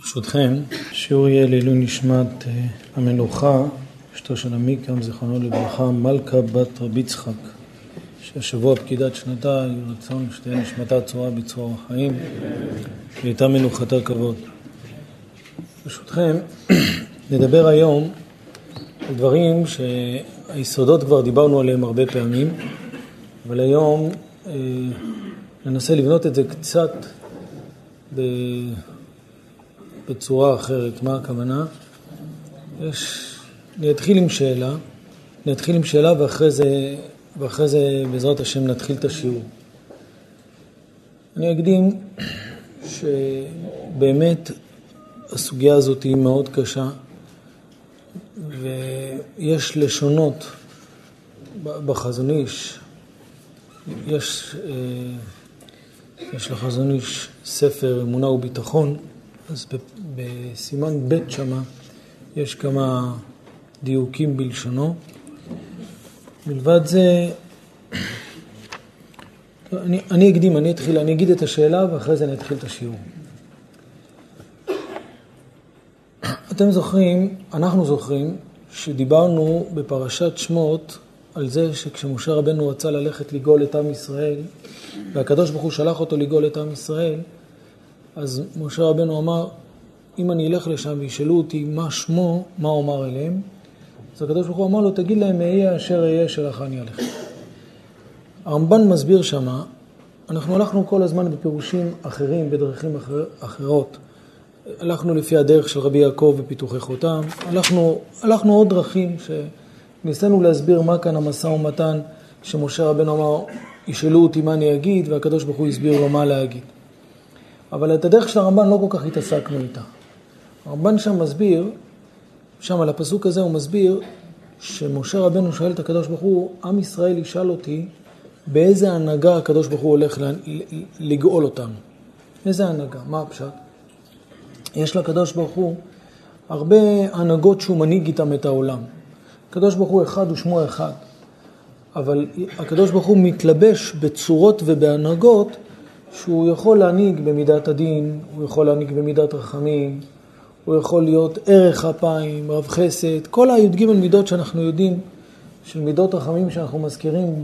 ברשותכם, שיעור יהיה לעילוי נשמת אה, המלוכה, אשתו של עמיקם, זיכרונו לברכה, מלכה בת רבי יצחק, שהשבוע פקידת שנתה, יהי רצון שתהיה נשמתה צורה בצרור החיים, והייתה מנוחתה כבוד. ברשותכם, נדבר היום על דברים שהיסודות כבר דיברנו עליהם הרבה פעמים, אבל היום אה, ננסה לבנות את זה קצת ב... בצורה אחרת. מה הכוונה? יש... אני אתחיל עם שאלה, אני אתחיל עם שאלה ואחרי זה, ואחרי זה בעזרת השם נתחיל את השיעור. אני אקדים שבאמת הסוגיה הזאת היא מאוד קשה ויש לשונות בחזון איש, יש, אה, יש לחזון איש ספר אמונה וביטחון אז בסימן ב' שמה יש כמה דיוקים בלשונו. מלבד זה, אני, אני אקדים, אני אתחיל, אני אגיד את השאלה ואחרי זה אני אתחיל את השיעור. אתם זוכרים, אנחנו זוכרים, שדיברנו בפרשת שמות על זה שכשמשה רבנו רצה ללכת לגאול את עם ישראל, והקדוש ברוך הוא שלח אותו לגאול את עם ישראל, אז משה רבנו אמר, אם אני אלך לשם וישאלו אותי מה שמו, מה אומר אליהם? אז הקדוש ברוך הוא אמר לו, תגיד להם, אהיה אשר אהיה שלחני עליכם. הרמב"ן מסביר שמה, אנחנו הלכנו כל הזמן בפירושים אחרים, בדרכים אחר, אחרות. הלכנו לפי הדרך של רבי יעקב ופיתוחי חותם, הלכנו, הלכנו עוד דרכים שניסינו להסביר מה כאן המשא ומתן שמשה רבנו אמר, ישאלו אותי מה אני אגיד, והקדוש ברוך הוא הסביר לו מה להגיד. אבל את הדרך של הרמב"ן לא כל כך התעסקנו איתה. הרמב"ן שם מסביר, שם על הפסוק הזה הוא מסביר שמשה רבנו שואל את הקדוש ברוך הוא, עם ישראל ישאל אותי באיזה הנהגה הקדוש ברוך הוא הולך לגאול אותנו. איזה הנהגה? מה הפשט? יש לקדוש ברוך הוא הרבה הנהגות שהוא מנהיג איתם את העולם. הקדוש ברוך הוא אחד ושמו אחד, אבל הקדוש ברוך הוא מתלבש בצורות ובהנהגות שהוא יכול להנהיג במידת הדין, הוא יכול להנהיג במידת רחמים, הוא יכול להיות ערך אפיים, רב חסד, כל הי"ג מידות שאנחנו יודעים, של מידות רחמים שאנחנו מזכירים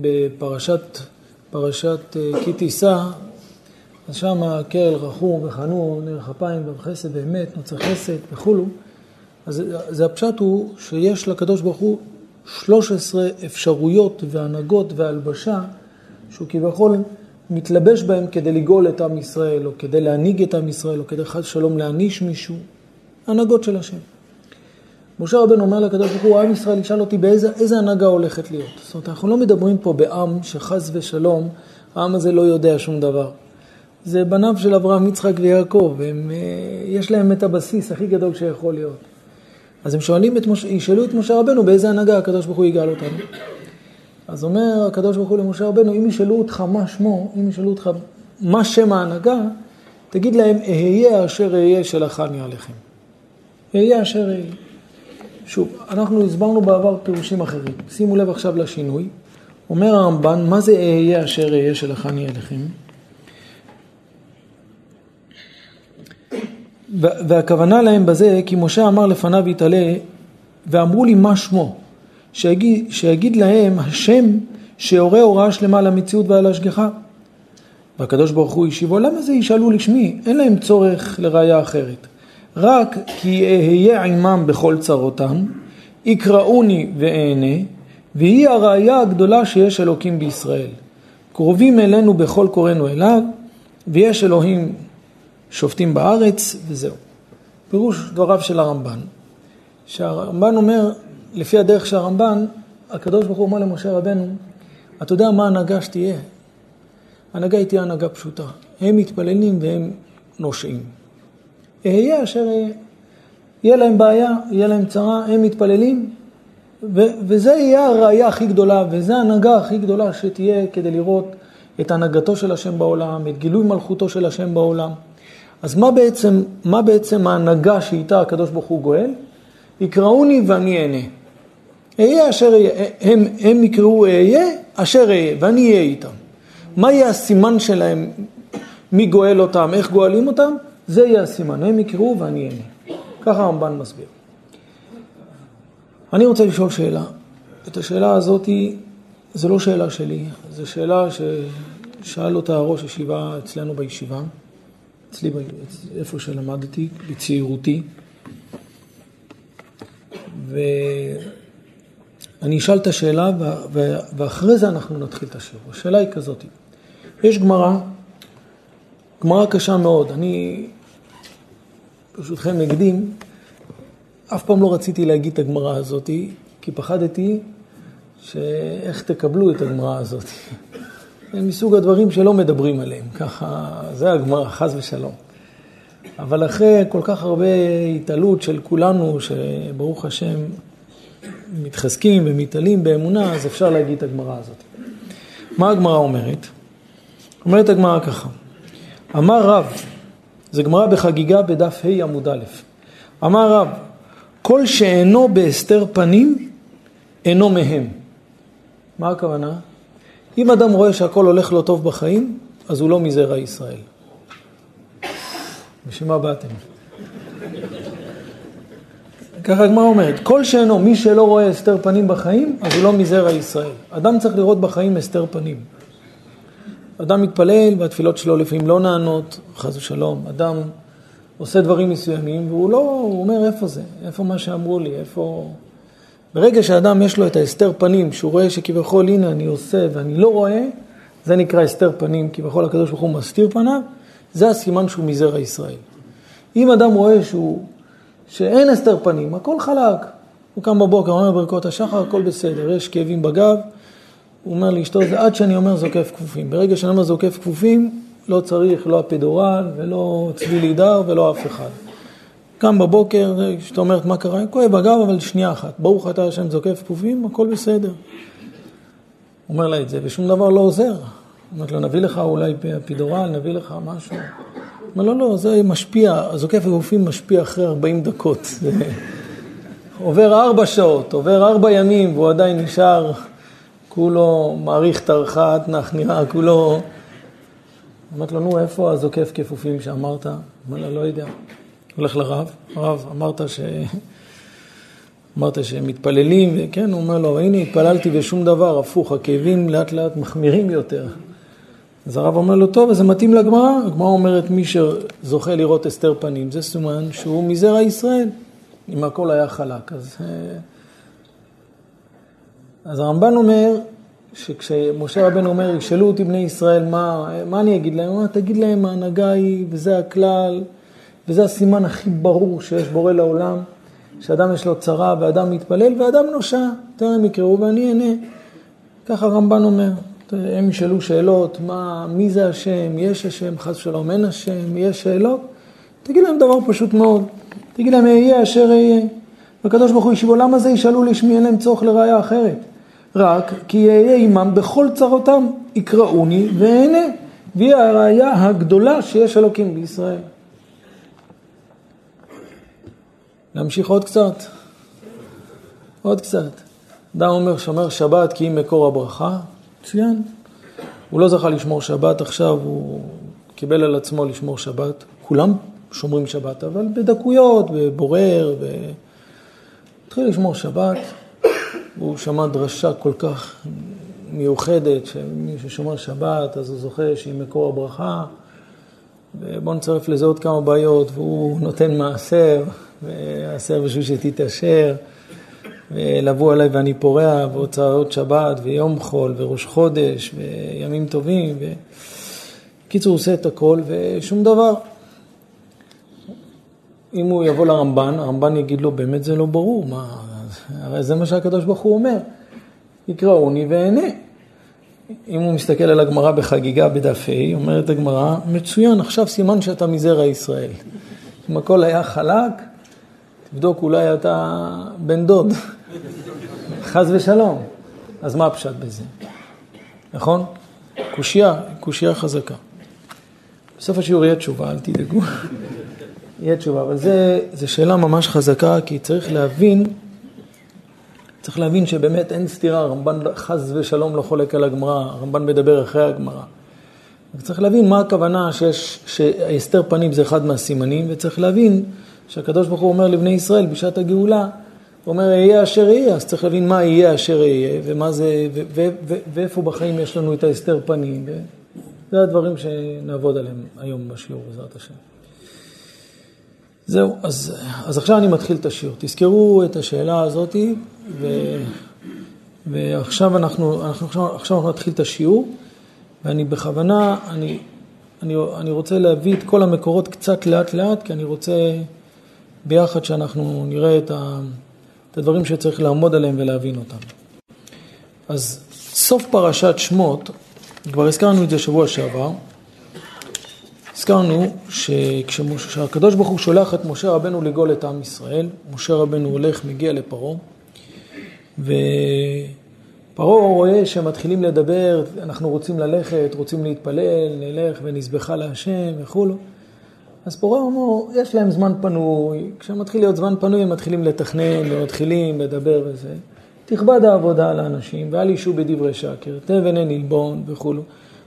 בפרשת פרשת אה, כי תישא, אז שם קרל רחום וחנון, ערך אפיים, רב חסד, באמת, נוצר חסד וכולו. אז, אז הפשט הוא שיש לקדוש ברוך הוא 13 אפשרויות והנהגות והלבשה שהוא כביכול מתלבש בהם כדי לגאול את עם ישראל, או כדי להנהיג את עם ישראל, או כדי חס שלום להעניש מישהו. הנהגות של השם. משה רבנו אומר לקדוש ברוך הוא, עם ישראל ישאל אותי באיזה הנהגה הולכת להיות. זאת אומרת, אנחנו לא מדברים פה בעם שחס ושלום, העם הזה לא יודע שום דבר. זה בניו של אברהם, יצחק ויעקב, הם, אה, יש להם את הבסיס הכי גדול שיכול להיות. אז הם שואלים את משה, ישאלו את משה רבנו באיזה הנהגה הקדוש ברוך הוא יגאל אותנו. אז אומר הקדוש ברוך הוא למשה רבנו, אם ישאלו אותך מה שמו, אם ישאלו אותך מה שם ההנהגה, תגיד להם, אהיה אשר אהיה שלחני עליכם. אהיה אשר אהיה. שוב, אנחנו הסברנו בעבר פירושים אחרים. שימו לב עכשיו לשינוי. אומר הרמב"ן, מה זה אהיה אשר אהיה שלחני עליכם? והכוונה להם בזה, כי משה אמר לפניו יתעלה, ואמרו לי מה שמו. שיגיד, שיגיד להם השם שיורה הוראה שלמה על המציאות ועל ההשגחה. והקדוש ברוך הוא השיבו, למה זה ישאלו לשמי? אין להם צורך לראיה אחרת. רק כי אהיה עמם בכל צרותם, יקראוני ואענה, והיא הראיה הגדולה שיש אלוקים בישראל. קרובים אלינו בכל קוראנו אליו, ויש אלוהים שופטים בארץ, וזהו. פירוש דבריו של הרמב"ן, שהרמב"ן אומר, לפי הדרך של הרמב"ן, הקדוש ברוך הוא אומר למשה רבנו, אתה יודע מה ההנהגה שתהיה? ההנהגה היא תהיה הנהגה פשוטה. הם מתפללים והם נושעים. אהיה אשר אהיה. יהיה להם בעיה, יהיה להם צרה, הם מתפללים, ו- וזה יהיה הראייה הכי גדולה, וזו ההנהגה הכי גדולה שתהיה כדי לראות את הנהגתו של השם בעולם, את גילוי מלכותו של השם בעולם. אז מה בעצם, מה בעצם ההנהגה שאיתה הקדוש ברוך הוא גואל? יקראוני ואני אענה. אהיה אשר אהיה, הם, הם יקראו אהיה אשר אהיה, ואני אהיה איתם. מה יהיה הסימן שלהם מי גואל אותם, איך גואלים אותם, זה יהיה הסימן, הם יקראו ואני אענה. ככה הרמב"ן מסביר. אני רוצה לשאול שאלה. את השאלה הזאת, זו לא שאלה שלי, זו שאלה ששאל אותה ראש ישיבה אצלנו בישיבה, אצלי, איפה שלמדתי, בצעירותי. ואני אשאל את השאלה ואחרי זה אנחנו נתחיל את השיעור. השאלה היא כזאת, יש גמרא, גמרא קשה מאוד, אני ברשותכם נקדים, אף פעם לא רציתי להגיד את הגמרא הזאת, כי פחדתי שאיך תקבלו את הגמרא הזאת. זה מסוג הדברים שלא מדברים עליהם, ככה, זה הגמרא, חס ושלום. אבל אחרי כל כך הרבה התעלות של כולנו, שברוך השם מתחזקים ומתעלים באמונה, אז אפשר להגיד את הגמרא הזאת. מה הגמרא אומרת? אומרת הגמרא ככה, אמר רב, זה גמרא בחגיגה בדף ה' עמוד א', אמר רב, כל שאינו בהסתר פנים, אינו מהם. מה הכוונה? אם אדם רואה שהכל הולך לא טוב בחיים, אז הוא לא מזרע ישראל. בשביל מה באתם? ככה הגמרא אומרת, כל שאינו, מי שלא רואה הסתר פנים בחיים, אז הוא לא מזרע ישראל. אדם צריך לראות בחיים הסתר פנים. אדם מתפלל והתפילות שלו לפעמים לא נענות, חס ושלום. אדם עושה דברים מסוימים והוא לא, הוא אומר איפה זה, איפה מה שאמרו לי, איפה... ברגע שאדם יש לו את ההסתר פנים, שהוא רואה שכביכול הנה אני עושה ואני לא רואה, זה נקרא הסתר פנים, כביכול הקדוש ברוך הוא מסתיר פניו, זה הסימן שהוא מזרע ישראל. אם אדם רואה שהוא, שאין הסתר פנים, הכל חלק, הוא קם בבוקר, אומר ברכות השחר, הכל בסדר, יש כאבים בגב, הוא אומר לאשתו, זה עד שאני אומר זוקף כפופים. ברגע שאני אומר זוקף כפופים, לא צריך לא הפדורל ולא צבי לידר ולא אף אחד. קם בבוקר, כשאתה אומרת מה קרה, כואב בגב, אבל שנייה אחת. ברוך אתה השם זוקף כפופים, הכל בסדר. אומר לה את זה, ושום דבר לא עוזר. אומרת לו, נביא לך אולי פידורל, נביא לך משהו. אומר לו, לא, זה משפיע, זוקף הגופים משפיע אחרי 40 דקות. עובר ארבע שעות, עובר ארבע ימים, והוא עדיין נשאר, כולו מעריך תרחת, נח נראה, כולו... אמרת לו, נו, איפה הזוקף כפופים שאמרת? אומר לה, לא יודע. הולך לרב, הרב, אמרת ש... אמרת שהם מתפללים, וכן, הוא אומר לו, הנה התפללתי ושום דבר, הפוך, הכאבים לאט לאט מחמירים יותר. אז הרב אומר לו, טוב, אז זה מתאים לגמרא. הגמרא אומרת, מי שזוכה לראות הסתר פנים, זה סימן שהוא מזרע ישראל, אם הכל היה חלק. אז, אה, אז הרמב"ן אומר, שכשמשה רבנו אומר, ישאלו אותי בני ישראל, מה, מה אני אגיד להם? הוא אומר, תגיד להם, ההנהגה היא, וזה הכלל, וזה הסימן הכי ברור שיש בורא לעולם, שאדם יש לו צרה, ואדם מתפלל, ואדם נושע, תראה יקראו ואני אענה. ככה הרמב"ן אומר. הם ישאלו שאלות, מה, מי זה השם, יש השם, חס ושלום, אין השם, יש שאלות, תגיד להם דבר פשוט מאוד, תגיד להם, אהיה אשר אהיה. והקדוש ברוך הוא ישיבו, למה זה ישאלו לשמי, אין להם צורך לראיה אחרת. רק כי אהיה עמם בכל צרותם, יקראוני ואענה. והיא הראיה הגדולה שיש אלוקים בישראל. להמשיך עוד קצת? עוד קצת. אדם אומר, שומר שבת כי אם מקור הברכה, מצוין. הוא לא זכה לשמור שבת, עכשיו הוא קיבל על עצמו לשמור שבת. כולם שומרים שבת, אבל בדקויות, בבורר, ו... התחיל לשמור שבת. הוא שמע דרשה כל כך מיוחדת, שמי ששומר שבת, אז הוא זוכה שהיא מקור הברכה. ובואו נצרף לזה עוד כמה בעיות, והוא נותן מעשר, והעשר בשביל שתתעשר. ולבוא עליי ואני פורע, והוצאות שבת, ויום חול, וראש חודש, וימים טובים. ו... בקיצור, הוא עושה את הכל, ושום דבר. אם הוא יבוא לרמב"ן, הרמב"ן יגיד לו, באמת זה לא ברור, מה, הרי זה מה שהקדוש ברוך הוא אומר, יקראוני ואענה. אם הוא מסתכל על הגמרא בחגיגה בדף ה', אומרת הגמרא, מצוין, עכשיו סימן שאתה מזרע ישראל. אם הכל היה חלק, תבדוק, אולי אתה בן דוד. חס ושלום. אז מה הפשט בזה? נכון? קושייה, קושייה חזקה. בסוף השיעור יהיה תשובה, אל תדאגו. יהיה תשובה, אבל זו שאלה ממש חזקה, כי צריך להבין, צריך להבין שבאמת אין סתירה, הרמב"ן חס ושלום לא חולק על הגמרא, הרמב"ן מדבר אחרי הגמרא. צריך להבין מה הכוונה שיש, שהסתר פנים זה אחד מהסימנים, וצריך להבין שהקדוש ברוך הוא אומר לבני ישראל בשעת הגאולה, הוא אומר יהיה אשר יהיה, אז צריך להבין מה יהיה אשר יהיה, ומה זה, ואיפה בחיים יש לנו את ההסתר פנים, זה הדברים שנעבוד עליהם היום בשיעור, בעזרת השם. זהו, אז, אז עכשיו אני מתחיל את השיעור. תזכרו את השאלה הזאתי, ו, ועכשיו אנחנו, אנחנו, עכשיו, עכשיו אנחנו נתחיל את השיעור, ואני בכוונה, אני, אני, אני רוצה להביא את כל המקורות קצת לאט לאט, כי אני רוצה ביחד שאנחנו נראה את, ה, את הדברים שצריך לעמוד עליהם ולהבין אותם. אז סוף פרשת שמות, כבר הזכרנו את זה שבוע שעבר, הזכרנו שכשהקדוש ברוך הוא שולח את משה רבנו לגאול את עם ישראל, משה רבנו הולך, מגיע לפרעה, ופרעה רואה שהם מתחילים לדבר, אנחנו רוצים ללכת, רוצים להתפלל, נלך ונזבחה להשם וכולו. אז פרעה אומר, יש להם זמן פנוי, כשמתחיל להיות זמן פנוי הם מתחילים לתכנן ומתחילים לדבר וזה. תכבד העבודה על האנשים, ואל ישו בדברי שקר, תבן אין עלבון וכולו.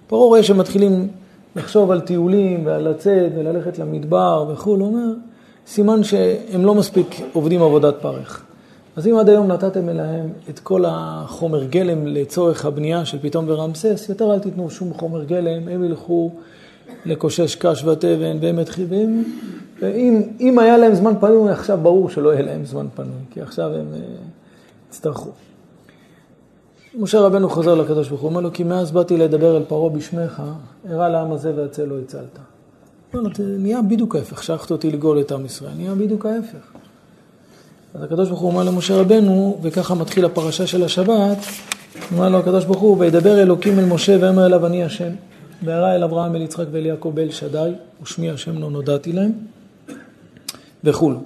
פרעה רואה שמתחילים לחשוב על טיולים ועל לצאת וללכת למדבר וכו', הוא אומר, סימן שהם לא מספיק עובדים עבודת פרך. אז אם עד היום נתתם אליהם את כל החומר גלם לצורך הבנייה של פתאום ורמסס, יותר אל תיתנו שום חומר גלם, הם ילכו לקושש קש ותבן והם יתחילים, ואם היה להם זמן פנוי, עכשיו ברור שלא יהיה להם זמן פנוי, כי עכשיו הם אה, יצטרכו. משה רבנו חוזר לקדוש ברוך הוא, אומר לו, כי מאז באתי לדבר אל פרעה בשמך, הראה לעם הזה והצל לא הצלת. לו, נהיה בדיוק ההפך, שלחת אותי לגאול את עם ישראל, נהיה בדיוק ההפך. אז הקדוש ברוך הוא אומר למשה רבנו, וככה מתחיל הפרשה של השבת, אומר לו הקדוש ברוך הוא, וידבר אלוקים אל משה ואמר אליו אני השם, והראה אל אברהם, אל יצחק ואל יעקב ואל שדי, ושמי השם לא נודעתי להם, וכולו.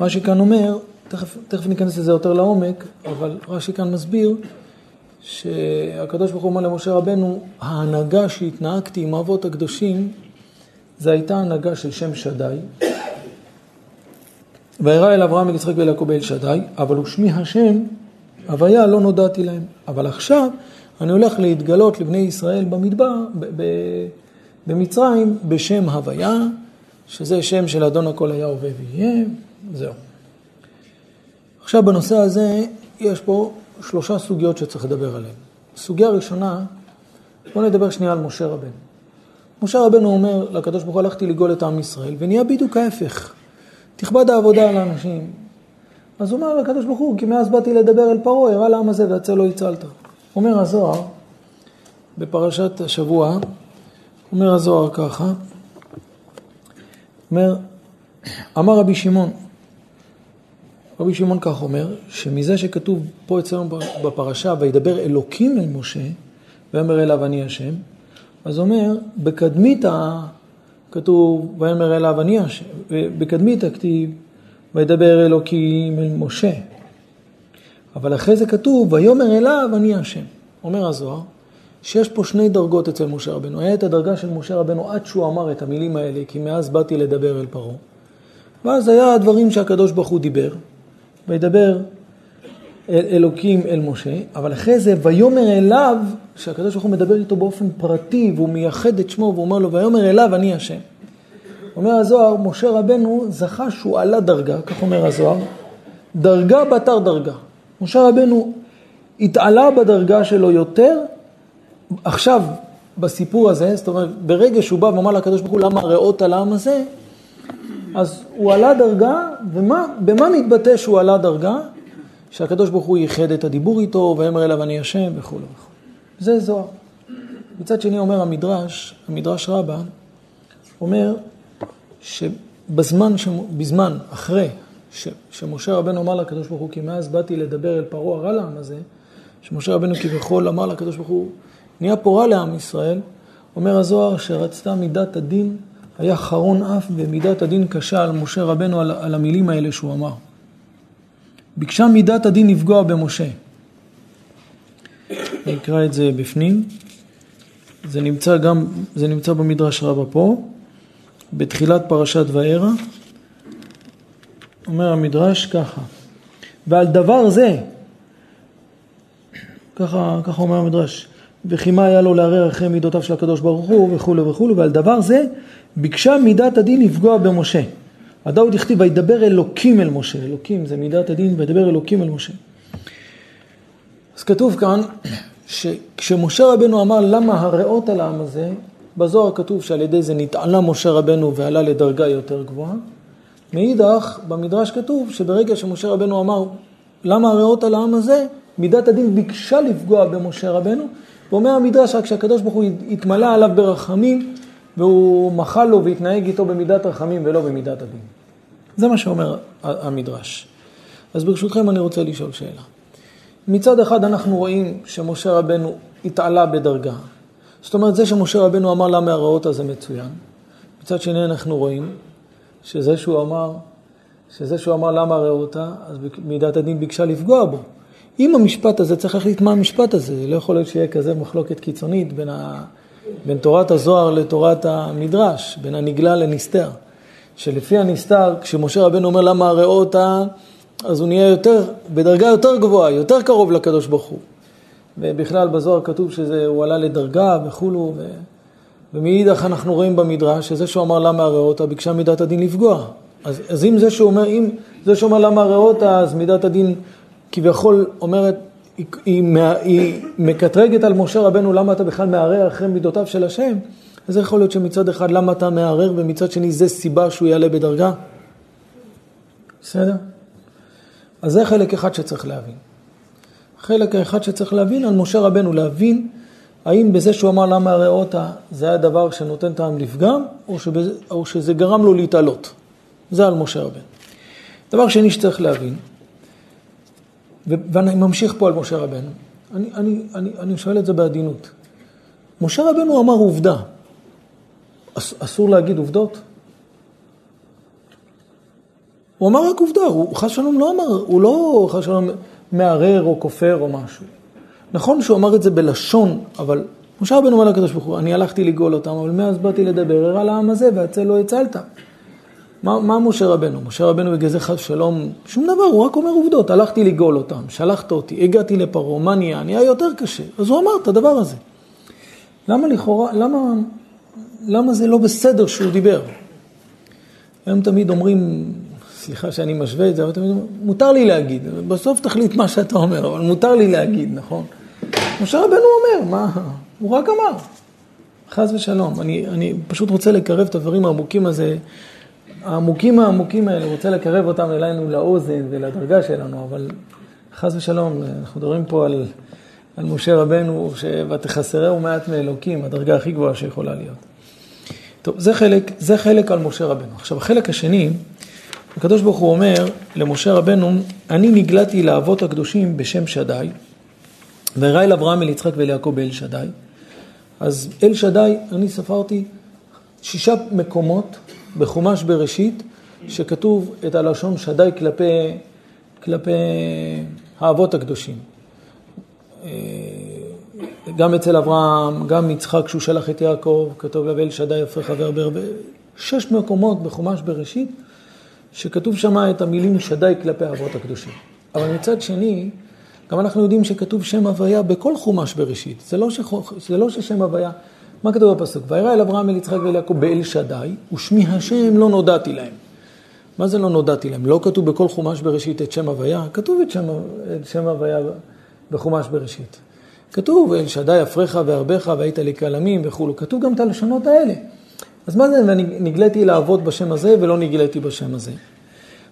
רש"י כאן אומר, תכף, תכף ניכנס לזה יותר לעומק, אבל רש"י כאן מסביר שהקדוש ברוך הוא אומר למשה רבנו, ההנהגה שהתנהגתי עם האבות הקדושים, זה הייתה הנהגה של שם שדי. וירא אל אברהם, אל ואל יעקב אל שדי, אבל ושמי השם, הוויה לא נודעתי להם. אבל עכשיו אני הולך להתגלות לבני ישראל במדבר, במצרים, בשם הוויה, שזה שם של אדון הכל היה הווה ויהיה, זהו. עכשיו בנושא הזה יש פה שלושה סוגיות שצריך לדבר עליהן. סוגיה ראשונה, בואו נדבר שנייה על משה רבנו. משה רבנו אומר לקדוש ברוך הוא, הלכתי לגאול את עם ישראל, ונהיה בדיוק ההפך. תכבד העבודה על האנשים. אז הוא אומר לקדוש ברוך הוא, כי מאז באתי לדבר אל פרעה, הראה לעם הזה והצל לא הצלת. אומר הזוהר, בפרשת השבוע, אומר הזוהר ככה, אומר, אמר רבי שמעון, רבי שמעון כך אומר, שמזה שכתוב פה אצלנו בפרשה, וידבר אלוקים אל משה, ויאמר אליו אני השם, אז אומר, בקדמית כתוב, ויאמר אליו אני השם, ובקדמית הכתיב, וידבר אלוקים אל משה. אבל אחרי זה כתוב, ויאמר אליו אני השם. אומר הזוהר, שיש פה שני דרגות אצל משה רבנו. היה את הדרגה של משה רבנו עד שהוא אמר את המילים האלה, כי מאז באתי לדבר אל פרעה. ואז היה הדברים שהקדוש ברוך הוא דיבר, וידבר אל אלוקים אל משה, אבל אחרי זה ויאמר אליו, שהקדוש ברוך הוא מדבר איתו באופן פרטי, והוא מייחד את שמו, והוא אומר לו, ויאמר אליו אני השם. אומר הזוהר, משה רבנו זכה שהוא עלה דרגה, כך אומר הזוהר, דרגה בתר דרגה. משה רבנו התעלה בדרגה שלו יותר, עכשיו בסיפור הזה, זאת אומרת, ברגע שהוא בא ואמר לקדוש ברוך הוא, למה ראות על העם הזה, אז הוא עלה דרגה, ובמה מתבטא שהוא עלה דרגה? שהקדוש ברוך הוא ייחד את הדיבור איתו, ואמר אליו אני השם וכו' וכו'. זה זוהר. מצד שני אומר המדרש, המדרש רבה, אומר שבזמן, בזמן, אחרי ש, שמשה רבנו אמר לקדוש ברוך הוא, כי מאז באתי לדבר אל פרעה הרע לעם הזה, שמשה רבנו כביכול אמר לקדוש ברוך הוא, נהיה פה רע לעם ישראל, אומר הזוהר שרצתה מידת הדין היה חרון אף ומידת הדין קשה על משה רבנו על, על המילים האלה שהוא אמר. ביקשה מידת הדין לפגוע במשה. אני אקרא את זה בפנים. זה נמצא גם, זה נמצא במדרש רבה פה, בתחילת פרשת וערה. אומר המדרש ככה, ועל דבר זה, ככה, ככה אומר המדרש, וכי מה היה לו לערער אחרי מידותיו של הקדוש ברוך הוא וכולי וכולי, ועל דבר זה ביקשה מידת הדין לפגוע במשה. הדאוד הכתיב וידבר אלוקים אל משה, אלוקים זה מידת הדין וידבר אלוקים אל משה. אז כתוב כאן שכשמשה רבנו אמר למה הרעות על העם הזה, בזוהר כתוב שעל ידי זה נתעלה משה רבנו ועלה לדרגה יותר גבוהה. מאידך, במדרש כתוב שברגע שמשה רבנו אמר למה הרעות על העם הזה, מידת הדין ביקשה לפגוע במשה רבנו, ואומר המדרש רק שהקדוש ברוך הוא התמלא עליו ברחמים והוא מחל לו והתנהג איתו במידת רחמים ולא במידת הדין. זה מה שאומר המדרש. אז ברשותכם אני רוצה לשאול שאלה. מצד אחד אנחנו רואים שמשה רבנו התעלה בדרגה. זאת אומרת, זה שמשה רבנו אמר למה הרעות הזה מצוין. מצד שני אנחנו רואים שזה שהוא אמר, שזה שהוא אמר למה הרעותה, אז מידת הדין ביקשה לפגוע בו. אם המשפט הזה, צריך להחליט מה המשפט הזה, לא יכול להיות שיהיה כזה מחלוקת קיצונית בין, ה, בין תורת הזוהר לתורת המדרש, בין הנגלה לנסתר. שלפי הנסתר, כשמשה רבנו אומר למה הרעותה, אז הוא נהיה יותר, בדרגה יותר גבוהה, יותר קרוב לקדוש ברוך הוא. ובכלל בזוהר כתוב שהוא עלה לדרגה וכולו, ו... ומאידך אנחנו רואים במדרש שזה שהוא אמר למה הרעותה ביקשה מידת הדין לפגוע. אז, אז אם זה שהוא אומר, אם זה שהוא אומר למה הרעותה, אז מידת הדין כביכול אומרת, היא, היא, היא מקטרגת על משה רבנו למה אתה בכלל מערער אחרי מידותיו של השם, אז יכול להיות שמצד אחד למה אתה מערער ומצד שני זה סיבה שהוא יעלה בדרגה. בסדר? אז זה חלק אחד שצריך להבין. חלק האחד שצריך להבין על משה רבנו, להבין האם בזה שהוא אמר למה הרעותה זה היה דבר שנותן טעם לפגם, או, שבזה, או שזה גרם לו להתעלות. זה על משה רבנו. דבר שני שצריך להבין, ואני ממשיך פה על משה רבנו, אני, אני, אני, אני שואל את זה בעדינות. משה רבנו אמר עובדה, אס, אסור להגיד עובדות? הוא אמר רק עובדה, הוא חס שלום לא אמר, הוא לא חס שלום מערער או כופר או משהו. נכון שהוא אמר את זה בלשון, אבל משה רבנו אומר לקדוש ברוך הוא, אני הלכתי לגאול אותם, אבל מאז באתי לדבר על העם הזה והצל לא הצלת. מה, מה משה רבנו? משה רבנו בגלל זה חס שלום, שום דבר, הוא רק אומר עובדות, הלכתי לגאול אותם, שלחת אותי, הגעתי לפרעה, מה נהיה? נהיה יותר קשה. אז הוא אמר את הדבר הזה. למה לכאורה, למה, למה זה לא בסדר שהוא דיבר? הם תמיד אומרים, סליחה שאני משווה את זה, אבל תמיד אומרים, מותר לי להגיד, בסוף תחליט מה שאתה אומר, אבל מותר לי להגיד, נכון? משה רבנו אומר, מה, הוא רק אמר, חס ושלום. אני, אני פשוט רוצה לקרב את הדברים העמוקים הזה, העמוקים העמוקים האלה, רוצה לקרב אותם אלינו לאוזן ולדרגה שלנו, אבל חס ושלום, אנחנו מדברים פה על, על משה רבנו, ש"ותחסרהו מעט מאלוקים", הדרגה הכי גבוהה שיכולה להיות. טוב, זה חלק, זה חלק על משה רבנו. עכשיו, החלק השני, הקדוש ברוך הוא אומר למשה רבנו, אני נגלתי לאבות הקדושים בשם שדי, והראה אל אברהם, אל יצחק ואל יעקב באל שדי. אז אל שדי, אני ספרתי שישה מקומות בחומש בראשית, שכתוב את הלשון שדי כלפי, כלפי האבות הקדושים. אה, גם אצל אברהם, גם יצחק כשהוא שלח את יעקב, כתוב לו אל שדי יפה חבר בהרבה. שש מקומות בחומש בראשית, שכתוב שם את המילים שדי כלפי האבות הקדושים. אבל מצד שני, גם אנחנו יודעים שכתוב שם הוויה בכל חומש בראשית. זה לא, שחו, זה לא ששם הוויה... מה כתוב בפסוק? וירא אל אברהם, אל יצחק ואל יעקב באל שדי, ושמי השם לא נודעתי להם. מה זה לא נודעתי להם? לא כתוב בכל חומש בראשית את שם הוויה, כתוב את שם, את שם הוויה בחומש בראשית. כתוב אל שדי אפריך והרבך והיית לי כלמים וכולו. כתוב גם את הלשונות האלה. אז מה זה, נגליתי לעבוד בשם הזה ולא נגליתי בשם הזה?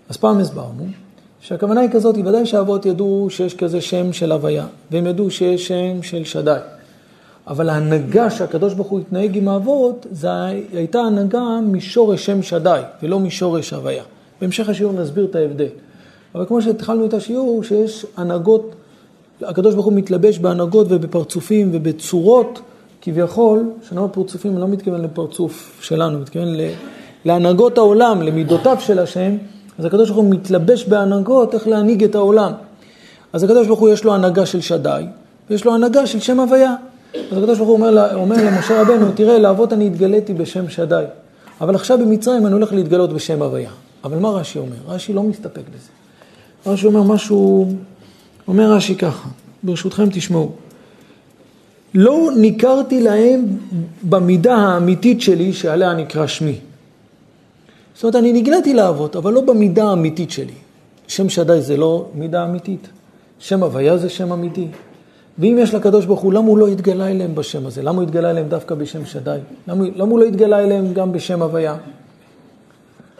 אז פעם הסברנו שהכוונה היא כזאת, ודאי שהאבות ידעו שיש כזה שם של הוויה, והם ידעו שיש שם של שדי. אבל ההנהגה שהקדוש ברוך הוא התנהג עם האבות, זו הייתה הנהגה משורש שם שדי, ולא משורש הוויה. בהמשך השיעור נסביר את ההבדל. אבל כמו שהתחלנו את השיעור, שיש הנהגות, הקדוש ברוך הוא מתלבש בהנהגות ובפרצופים ובצורות, כביכול, כשאני אומר פרצופים, אני לא מתכוון לפרצוף שלנו, מתכוון להנהגות העולם, למידותיו של השם, אז הקדוש ברוך הוא מתלבש בהנהגות איך להנהיג את העולם. אז הקדוש ברוך הוא יש לו הנהגה של שדי, ויש לו הנהגה של שם הוויה. אז הקדוש ברוך הוא אומר, אומר למשה רבנו, תראה, לאבות אני התגליתי בשם שדי, אבל עכשיו במצרים אני הולך להתגלות בשם הוויה. אבל מה רש"י אומר? רש"י לא מסתפק בזה. רש"י אומר משהו, אומר רש"י ככה, ברשותכם תשמעו. לא ניכרתי להם במידה האמיתית שלי שעליה נקרא שמי. זאת אומרת, אני נגלתי לאבות, אבל לא במידה האמיתית שלי. שם שדי זה לא מידה אמיתית. שם הוויה זה שם אמיתי. ואם יש לקדוש ברוך הוא, למה הוא לא התגלה אליהם בשם הזה? למה הוא התגלה אליהם דווקא בשם שדי? למה, למה הוא לא התגלה אליהם גם בשם הוויה?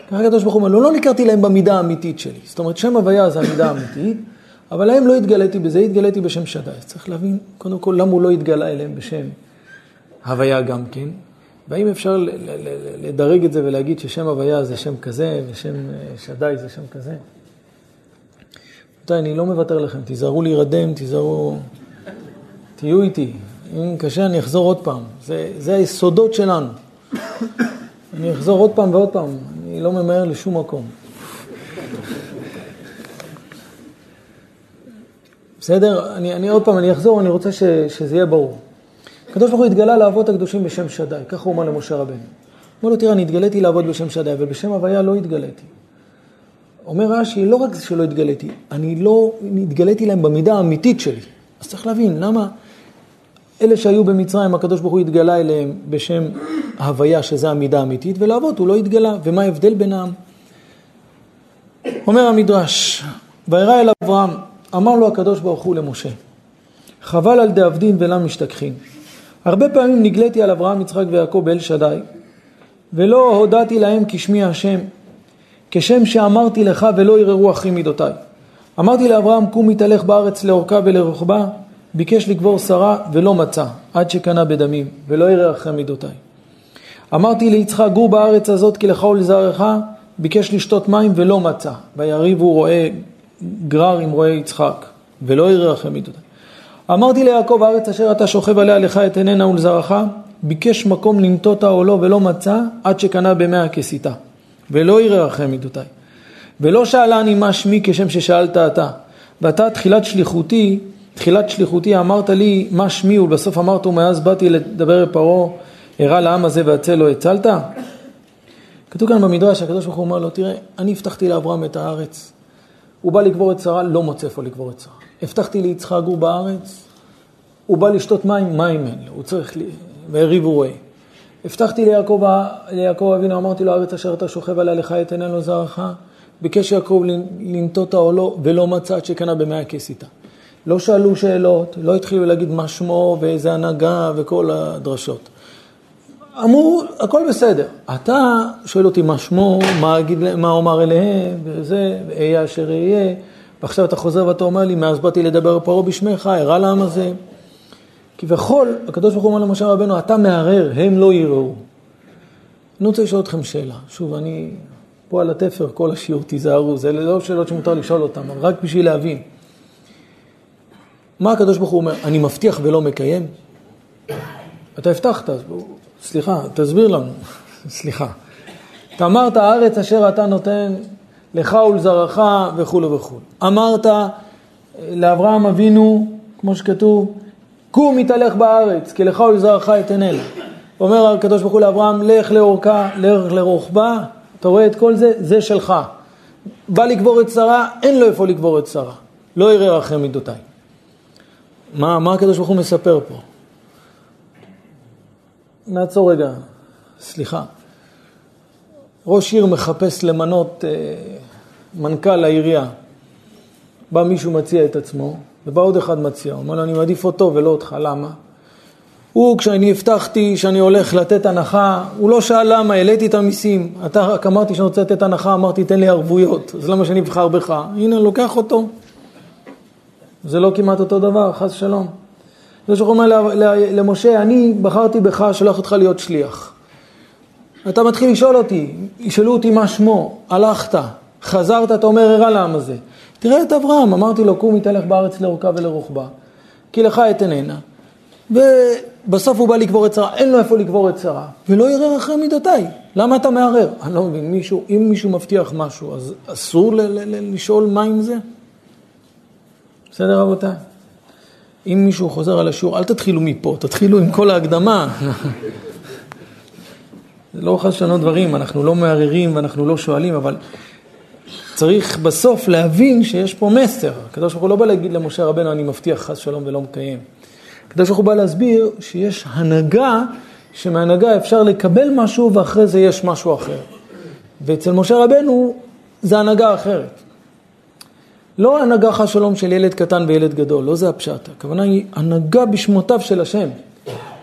ככה הקדוש ברוך הוא אומר, לא, לא ניכרתי להם במידה האמיתית שלי. זאת אומרת, שם הוויה זה המידה האמיתית, אבל להם לא התגליתי בזה, התגליתי בשם שדי. צריך להבין, קודם כל, למה הוא לא התגלה אליהם בשם הוויה גם כן, והאם אפשר לדרג את זה ולהגיד ששם הוויה זה שם כזה, ושם אה, שדי זה שם כזה? רבותיי, אני לא מוותר לכם, תיזהרו להירדם, תיזהרו, תהיו איתי. אם קשה, אני אחזור עוד פעם. זה, זה היסודות שלנו. אני אחזור עוד פעם ועוד פעם, אני לא ממהר לשום מקום. בסדר? אני, אני עוד פעם, אני אחזור, אני רוצה ש, שזה יהיה ברור. הקדוש ברוך הוא התגלה לאבות הקדושים בשם שדי, ככה הוא אומר למשה רבנו. אומר לו, תראה, אני התגליתי לעבוד בשם שדי, אבל בשם הוויה לא התגליתי. אומר רש"י, לא רק שלא התגליתי, אני לא התגליתי להם במידה האמיתית שלי. אז צריך להבין, למה אלה שהיו במצרים, הקדוש ברוך הוא התגלה אליהם בשם הוויה, שזה המידה האמיתית, ולאבות הוא לא התגלה. ומה ההבדל בינם? אומר המדרש, וירא אל אברהם, אמר לו הקדוש ברוך הוא למשה, חבל על דאבדין ולא משתכחין. הרבה פעמים נגליתי על אברהם, יצחק ויעקב באל שדי, ולא הודעתי להם כשמי השם, כשם שאמרתי לך ולא יררו אחי מידותיי. אמרתי לאברהם קום התהלך בארץ לאורכה ולרוחבה, ביקש לקבור שרה ולא מצא, עד שקנה בדמים, ולא ירא אחרי מידותיי. אמרתי ליצחק גור בארץ הזאת כי לך ולזרעך, ביקש לשתות מים ולא מצא, ויריבו רועה גרר עם רועה יצחק, ולא ירא אחרי מידותיי. אמרתי ליעקב הארץ אשר אתה שוכב עליה לך את עיננה ולזרעך, ביקש מקום לנטותה או לא ולא מצא, עד שקנה במאה כסיתה. ולא יראה אחרי מידותיי. ולא שאלני מה שמי כשם ששאלת אתה. ואתה תחילת שליחותי, תחילת שליחותי אמרת לי מה שמי ובסוף אמרת ומאז באתי לדבר לפרעה הראה לעם הזה והצל לא הצלת? כתוב כאן במדרש, הקדוש ברוך הוא אומר לו, תראה, אני הבטחתי לאברהם את הארץ. הוא בא לקבור את שרה, לא מוצא איפה לקבור את שרה. הבטחתי ליצחק גור בארץ, הוא בא לשתות מים, מים אין לו, הוא צריך, והריבו רואה. הבטחתי ליעקב, ליעקב אבינו, אמרתי לו, הארץ אשר אתה שוכב עליה לך את עינינו זרעך, ביקש יעקב לנטות העולו ולא מצא עד שקנה במאה כסיתה. לא שאלו שאלות, לא התחילו להגיד מה שמו ואיזה הנהגה וכל הדרשות. אמרו, הכל בסדר. אתה שואל אותי מה שמו, מה, אגיד, מה אומר אליהם, וזה, ואהיה אשר אהיה, ועכשיו אתה חוזר ואתה אומר לי, מאז באתי לדבר פרעה בשמך, הרע לעם הזה. כביכול, הקדוש ברוך הוא אומר למשה רבנו, אתה מערער, הם לא יראו. אני רוצה לשאול אתכם שאלה. שוב, אני פה על התפר, כל השיעור, תיזהרו, זה לא שאלות שמותר לשאול אותן, אבל רק בשביל להבין. מה הקדוש ברוך הוא אומר? אני מבטיח ולא מקיים? אתה הבטחת, אז בואו, סליחה, תסביר לנו. סליחה. אתה אמרת, הארץ אשר אתה נותן לך ולזרעך וכולו וכולו. אמרת לאברהם אבינו, כמו שכתוב, קום התהלך בארץ, כי לך ולזרעך אתננה. אומר הקדוש ברוך הוא לאברהם, לך לאורכה, לך לרוחבה, אתה רואה את כל זה, זה שלך. בא לקבור את שרה, אין לו איפה לקבור את שרה. לא יראה אחרי מידותיי. מה, מה הקדוש ברוך הוא מספר פה? נעצור רגע, סליחה. ראש עיר מחפש למנות אה, מנכ"ל לעירייה. בא מישהו מציע את עצמו, ובא עוד אחד מציע, הוא אומר לו, אני מעדיף אותו ולא אותך, למה? הוא, כשאני הבטחתי שאני הולך לתת הנחה, הוא לא שאל למה, העליתי את המיסים. אתה רק אמרתי שאני רוצה לתת הנחה, אמרתי, תן לי ערבויות, אז למה שאני אבחר בך? הנה, לוקח אותו. זה לא כמעט אותו דבר, חס שלום. זה שהוא אומר למשה, אני בחרתי בך, שלח אותך להיות שליח. אתה מתחיל לשאול אותי, ישאלו אותי מה שמו, הלכת, חזרת, אתה אומר, הרע לעם הזה. תראה את אברהם, אמרתי לו, קום יתהלך בארץ לאורכה ולרוחבה, כי לך אתננה. ובסוף הוא בא לקבור את שרה, אין לו איפה לקבור את שרה, ולא יראה אחרי מידותיי. למה אתה מערער? אני לא מבין, מישהו, אם מישהו מבטיח משהו, אז אסור ל- ל- ל- לשאול מה עם זה? בסדר רבותיי? אם מישהו חוזר על השיעור, אל תתחילו מפה, תתחילו עם כל ההקדמה. לא חס לשנות דברים, אנחנו לא מערערים ואנחנו לא שואלים, אבל צריך בסוף להבין שיש פה מסר. הקדוש ברוך הוא לא בא להגיד למשה רבנו, אני מבטיח חס שלום ולא מקיים. הקדוש ברוך הוא בא להסביר שיש הנהגה, שמהנהגה אפשר לקבל משהו ואחרי זה יש משהו אחר. ואצל משה רבנו זה הנהגה אחרת. לא הנהגה חס שלום של ילד קטן וילד גדול, לא זה הפשט. הכוונה היא הנהגה בשמותיו של השם.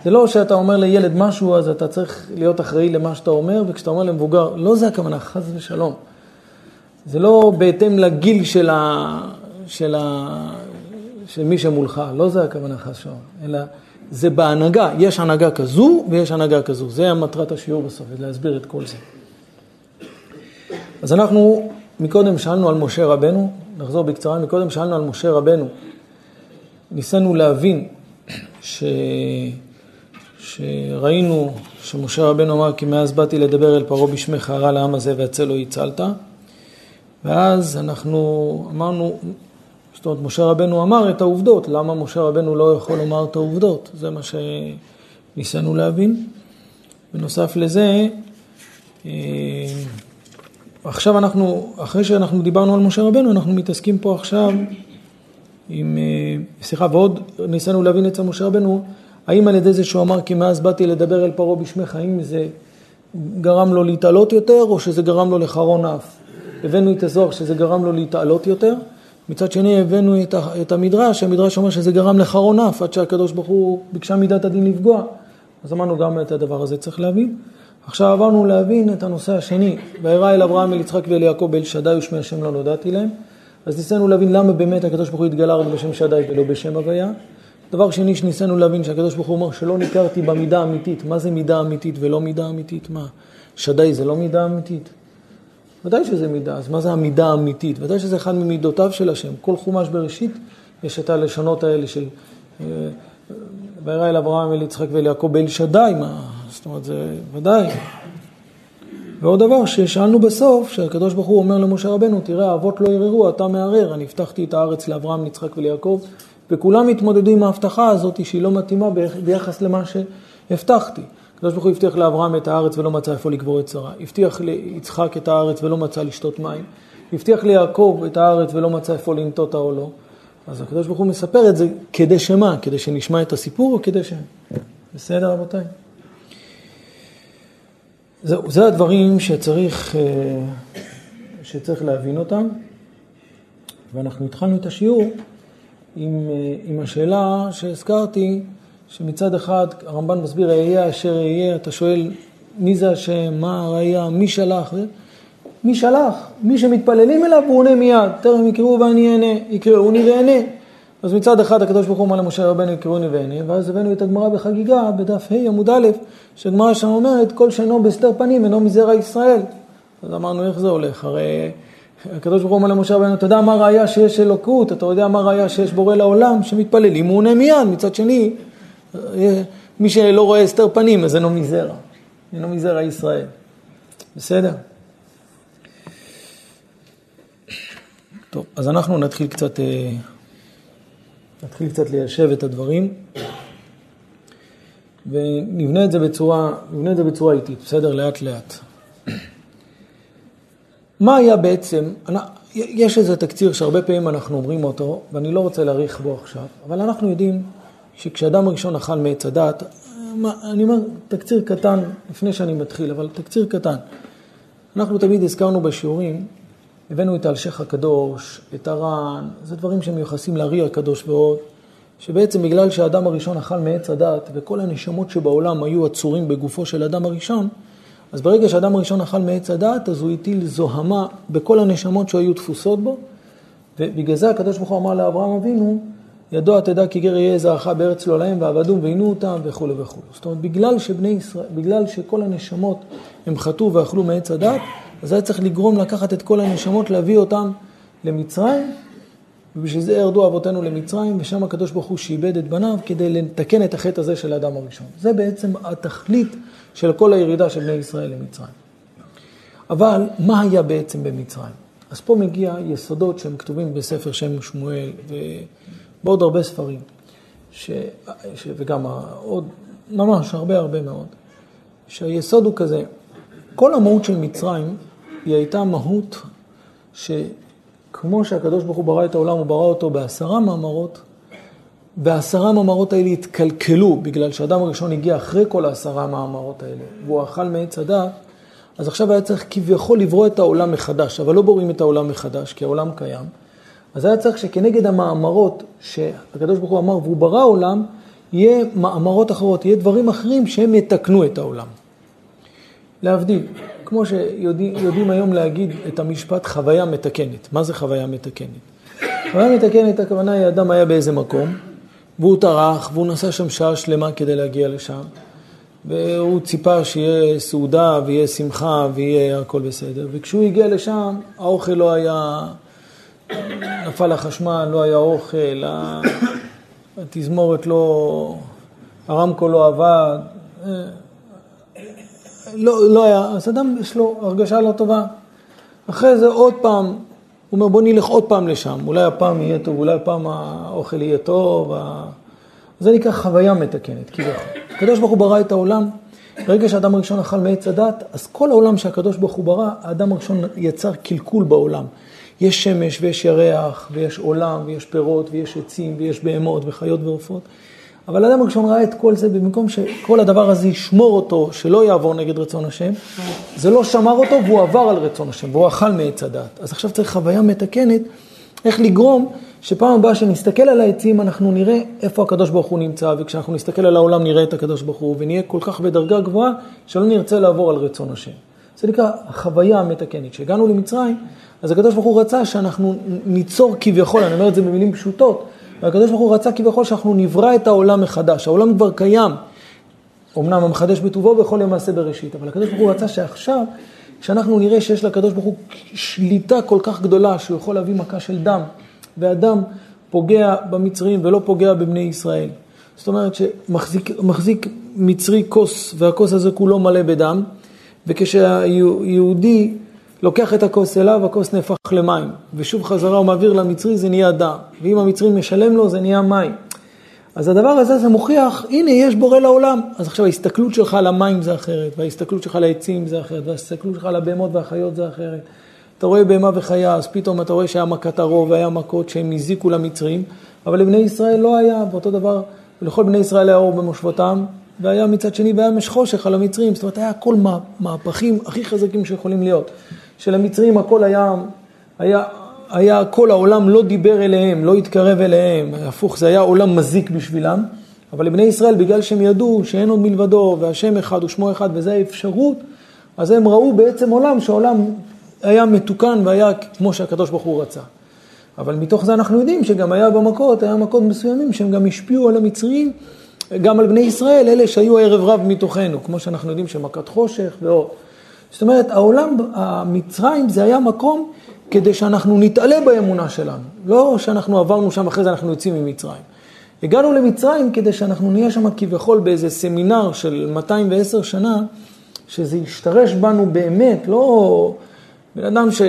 זה לא שאתה אומר לילד משהו, אז אתה צריך להיות אחראי למה שאתה אומר, וכשאתה אומר למבוגר, לא זה הכוונה, חס ושלום. זה לא בהתאם לגיל של, ה... של, ה... של מי שמולך, לא זה הכוונה חס ושלום, אלא זה בהנהגה, יש הנהגה כזו ויש הנהגה כזו. זה המטרת השיעור בסוף, להסביר את כל זה. אז אנחנו מקודם שאלנו על משה רבנו, נחזור בקצרה, מקודם שאלנו על משה רבנו. ניסינו להבין ש... שראינו שמשה רבנו אמר כי מאז באתי לדבר אל פרעה בשמך הרע לעם הזה והצלו הצלת ואז אנחנו אמרנו, זאת אומרת משה רבנו אמר את העובדות, למה משה רבנו לא יכול לומר את העובדות? זה מה שניסינו להבין. בנוסף לזה, אה, עכשיו אנחנו, אחרי שאנחנו דיברנו על משה רבנו, אנחנו מתעסקים פה עכשיו עם, אה, סליחה, ועוד ניסינו להבין אצל משה רבנו, האם על ידי זה שהוא אמר כי מאז באתי לדבר אל פרעה בשמך, האם זה גרם לו להתעלות יותר או שזה גרם לו לחרון אף? הבאנו את הזוהר שזה גרם לו להתעלות יותר, מצד שני הבאנו את, המדרש, המדרש אומר שזה גרם לחרון אף, עד שהקדוש ברוך הוא ביקשה מידת הדין לפגוע. אז אמרנו גם את הדבר הזה צריך להבין. עכשיו עברנו להבין את הנושא השני, וירא אל אברהם, אל יצחק ואל יעקב באל שדי ושמי השם לא נודעתי להם. אז ניסינו להבין למה באמת הקדוש ברוך הוא התגלה רק בשם שדי ולא בשם הוויה. דבר שני שניסינו להבין שהקדוש ברוך הוא אומר שלא ניכרתי במידה האמיתית. מה זה מידה אמיתית ולא מידה אמיתית? מה, שדי זה לא מידה אמיתית? ודאי שזה מידה, אז מה זה המידה האמיתית? ודאי שזה אחד ממידותיו של השם. כל חומש בראשית יש את הלשונות האלה של אה, וירא אל אברהם, אל יצחק ואל יעקב באל שדי, מה, זאת אומרת, זה ודאי. ועוד דבר ששאלנו בסוף, שהקדוש ברוך הוא אומר למשה רבנו, תראה, האבות לא יררו, אתה מערער, אני הבטחתי את הארץ לאברהם, ליצחק וליעקב, וכולם התמודדו עם ההבטחה הזאת שהיא לא מתאימה ביחס למה שהבטחתי. הקדוש ברוך הוא הבטיח לאברהם את הארץ ולא מצא איפה לקבור את שרה, הבטיח ליצחק את הארץ ולא מצא לשתות מים, הבטיח ליעקב את הארץ ולא מצא איפה לנטות העולו. אז הקדוש ברוך הוא מספר את זה כדי שמה? כדי שנשמע את הסיפור או כדי ש... בסדר רבותיי? זהו, זה הדברים שצריך, אה, שצריך להבין אותם, ואנחנו התחלנו את השיעור עם, אה, עם השאלה שהזכרתי, שמצד אחד הרמב"ן מסביר, אהיה אשר אהיה, אתה שואל מי זה השם, מה הראייה, מי שלח, מי שלח, מי שמתפללים אליו הוא עונה מיד, תכף יקראו ואני אענה, יקראוני ואענה. אז מצד אחד הקדוש ברוך הוא אומר למשה רבנו יקראוני ואענה, ואז הבאנו את הגמרא בחגיגה בדף ה' עמוד א', שהגמרא שם אומרת כל שאינו בהסתר פנים אינו מזרע ישראל. אז אמרנו איך זה הולך, הרי הקדוש ברוך הוא אומר למשה רבנו, אתה יודע מה ראיה שיש אלוקות, אתה יודע מה ראיה שיש בורא לעולם, שמתפללים הוא עונה מיד, מצד שני, מי שלא רואה הסתר פנים אז אינו מזרע, אינו מזרע ישראל. בסדר? טוב, אז אנחנו נתחיל קצת, אה, נתחיל קצת ליישב את הדברים ונבנה את זה בצורה, נבנה את זה בצורה איטית, בסדר? לאט לאט. מה היה בעצם, יש איזה תקציר שהרבה פעמים אנחנו אומרים אותו, ואני לא רוצה להאריך בו עכשיו, אבל אנחנו יודעים שכשאדם הראשון אכל מעץ הדת, אני אומר תקציר קטן לפני שאני מתחיל, אבל תקציר קטן. אנחנו תמיד הזכרנו בשיעורים הבאנו את האלשיך הקדוש, את הר"ן, זה דברים שמיוחסים לארי הקדוש ועוד, שבעצם בגלל שהאדם הראשון אכל מעץ הדת וכל הנשמות שבעולם היו עצורים בגופו של אדם הראשון, אז ברגע שהאדם הראשון אכל מעץ הדת, אז הוא הטיל זוהמה בכל הנשמות שהיו תפוסות בו, ובגלל זה הקדוש ברוך הוא אמר לאברהם אבינו, ידוע תדע כי גר יהיה זרעך בארץ לא להם ועבדום ועינו אותם וכולי וכולי. זאת אומרת, בגלל שבני ישראל, בגלל שכל הנשמות הם חטאו ואכלו מעץ הדת, אז היה צריך לגרום לקחת את כל הנשמות, להביא אותם למצרים, ובשביל זה ירדו אבותינו למצרים, ושם הקדוש ברוך הוא שאיבד את בניו כדי לתקן את החטא הזה של האדם הראשון. זה בעצם התכלית של כל הירידה של בני ישראל למצרים. אבל מה היה בעצם במצרים? אז פה מגיע יסודות שהם כתובים בספר שם שמואל ובעוד הרבה ספרים, ש... ש... וגם עוד, ממש הרבה הרבה מאוד, שהיסוד הוא כזה, כל המהות של מצרים היא הייתה מהות שכמו שהקדוש ברוך הוא ברא את העולם, הוא ברא אותו בעשרה מאמרות, והעשרה המאמרות האלה התקלקלו, בגלל שאדם הראשון הגיע אחרי כל העשרה המאמרות האלה, והוא אכל מעץ הדת, אז עכשיו היה צריך כביכול לברוא את העולם מחדש, אבל לא בוראים את העולם מחדש, כי העולם קיים. אז היה צריך שכנגד המאמרות שהקדוש ברוך הוא אמר והוא ברא עולם, יהיה מאמרות אחרות, יהיה דברים אחרים שהם יתקנו את העולם. להבדיל, כמו שיודעים היום להגיד את המשפט חוויה מתקנת. מה זה חוויה מתקנת? חוויה מתקנת, הכוונה היא, אדם היה באיזה מקום, והוא טרח, והוא נסע שם שעה שלמה כדי להגיע לשם, והוא ציפה שיהיה סעודה ויהיה שמחה ויהיה הכל בסדר, וכשהוא הגיע לשם, האוכל לא היה, נפל החשמל, לא היה אוכל, התזמורת לא, הרמקול לא עבד, לא, לא היה, אז אדם יש לו הרגשה לא טובה. אחרי זה עוד פעם, הוא אומר בוא נלך עוד פעם לשם, אולי הפעם יהיה טוב, אולי הפעם האוכל יהיה טוב. זה נקרא חוויה מתקנת, כביכול. הקדוש ברוך הוא ברא את העולם, ברגע שהאדם הראשון אכל מעץ הדת, אז כל העולם שהקדוש ברוך הוא ברא, האדם הראשון יצר קלקול בעולם. יש שמש ויש ירח ויש עולם ויש פירות ויש עצים ויש בהמות וחיות ועופות. אבל האדם הראשון ראה את כל זה במקום שכל הדבר הזה ישמור אותו, שלא יעבור נגד רצון השם, זה לא שמר אותו והוא עבר על רצון השם, והוא אכל מעץ הדת. אז עכשיו צריך חוויה מתקנת, איך לגרום שפעם הבאה שנסתכל על העצים אנחנו נראה איפה הקדוש ברוך הוא נמצא, וכשאנחנו נסתכל על העולם נראה את הקדוש ברוך הוא, ונהיה כל כך בדרגה גבוהה שלא נרצה לעבור על רצון השם. זה נקרא החוויה המתקנת. כשהגענו למצרים, אז הקדוש ברוך הוא רצה שאנחנו ניצור כביכול, אני אומר את זה במילים פשוטות, והקדוש ברוך הוא רצה כביכול שאנחנו נברא את העולם מחדש. העולם כבר קיים. אמנם המחדש בטובו בכל יום מעשה בראשית, אבל הקדוש ברוך הוא רצה שעכשיו, כשאנחנו נראה שיש לקדוש ברוך הוא שליטה כל כך גדולה שהוא יכול להביא מכה של דם, ואדם פוגע במצרים ולא פוגע בבני ישראל. זאת אומרת שמחזיק מצרי כוס, והכוס הזה כולו מלא בדם, וכשהיהודי לוקח את הכוס אליו, הכוס נהפך למים, ושוב חזרה הוא מעביר למצרי, זה נהיה דם, ואם המצרי משלם לו, זה נהיה מים. אז הדבר הזה זה מוכיח, הנה יש בורא לעולם. אז עכשיו ההסתכלות שלך על המים זה אחרת, וההסתכלות שלך על העצים זה אחרת, וההסתכלות שלך על הבהמות והחיות זה אחרת. אתה רואה בהמה וחיה, אז פתאום אתה רואה שהיה מכת הרוב והיה מכות שהם הזיקו למצרים, אבל לבני ישראל לא היה, ואותו דבר, לכל בני ישראל היה אור במושבותם, והיה מצד שני והיה מש חושך על המצרים, זאת אומרת היה הכל מהפכים הכי חזקים שיכולים להיות. שלמצרים הכל היה, היה, היה כל העולם לא דיבר אליהם, לא התקרב אליהם, הפוך, זה היה עולם מזיק בשבילם, אבל לבני ישראל, בגלל שהם ידעו שאין עוד מלבדו, והשם אחד ושמו אחד, וזו האפשרות, אז הם ראו בעצם עולם שהעולם היה מתוקן והיה כמו שהקדוש ברוך הוא רצה. אבל מתוך זה אנחנו יודעים שגם היה במכות, היה מכות מסוימים שהם גם השפיעו על המצרים, גם על בני ישראל, אלה שהיו ערב רב מתוכנו, כמו שאנחנו יודעים שמכת חושך ועוד. זאת אומרת, העולם, המצרים זה היה מקום כדי שאנחנו נתעלה באמונה שלנו. לא שאנחנו עברנו שם, אחרי זה אנחנו יוצאים ממצרים. הגענו למצרים כדי שאנחנו נהיה שם כביכול באיזה סמינר של 210 שנה, שזה ישתרש בנו באמת, לא בן אדם ש...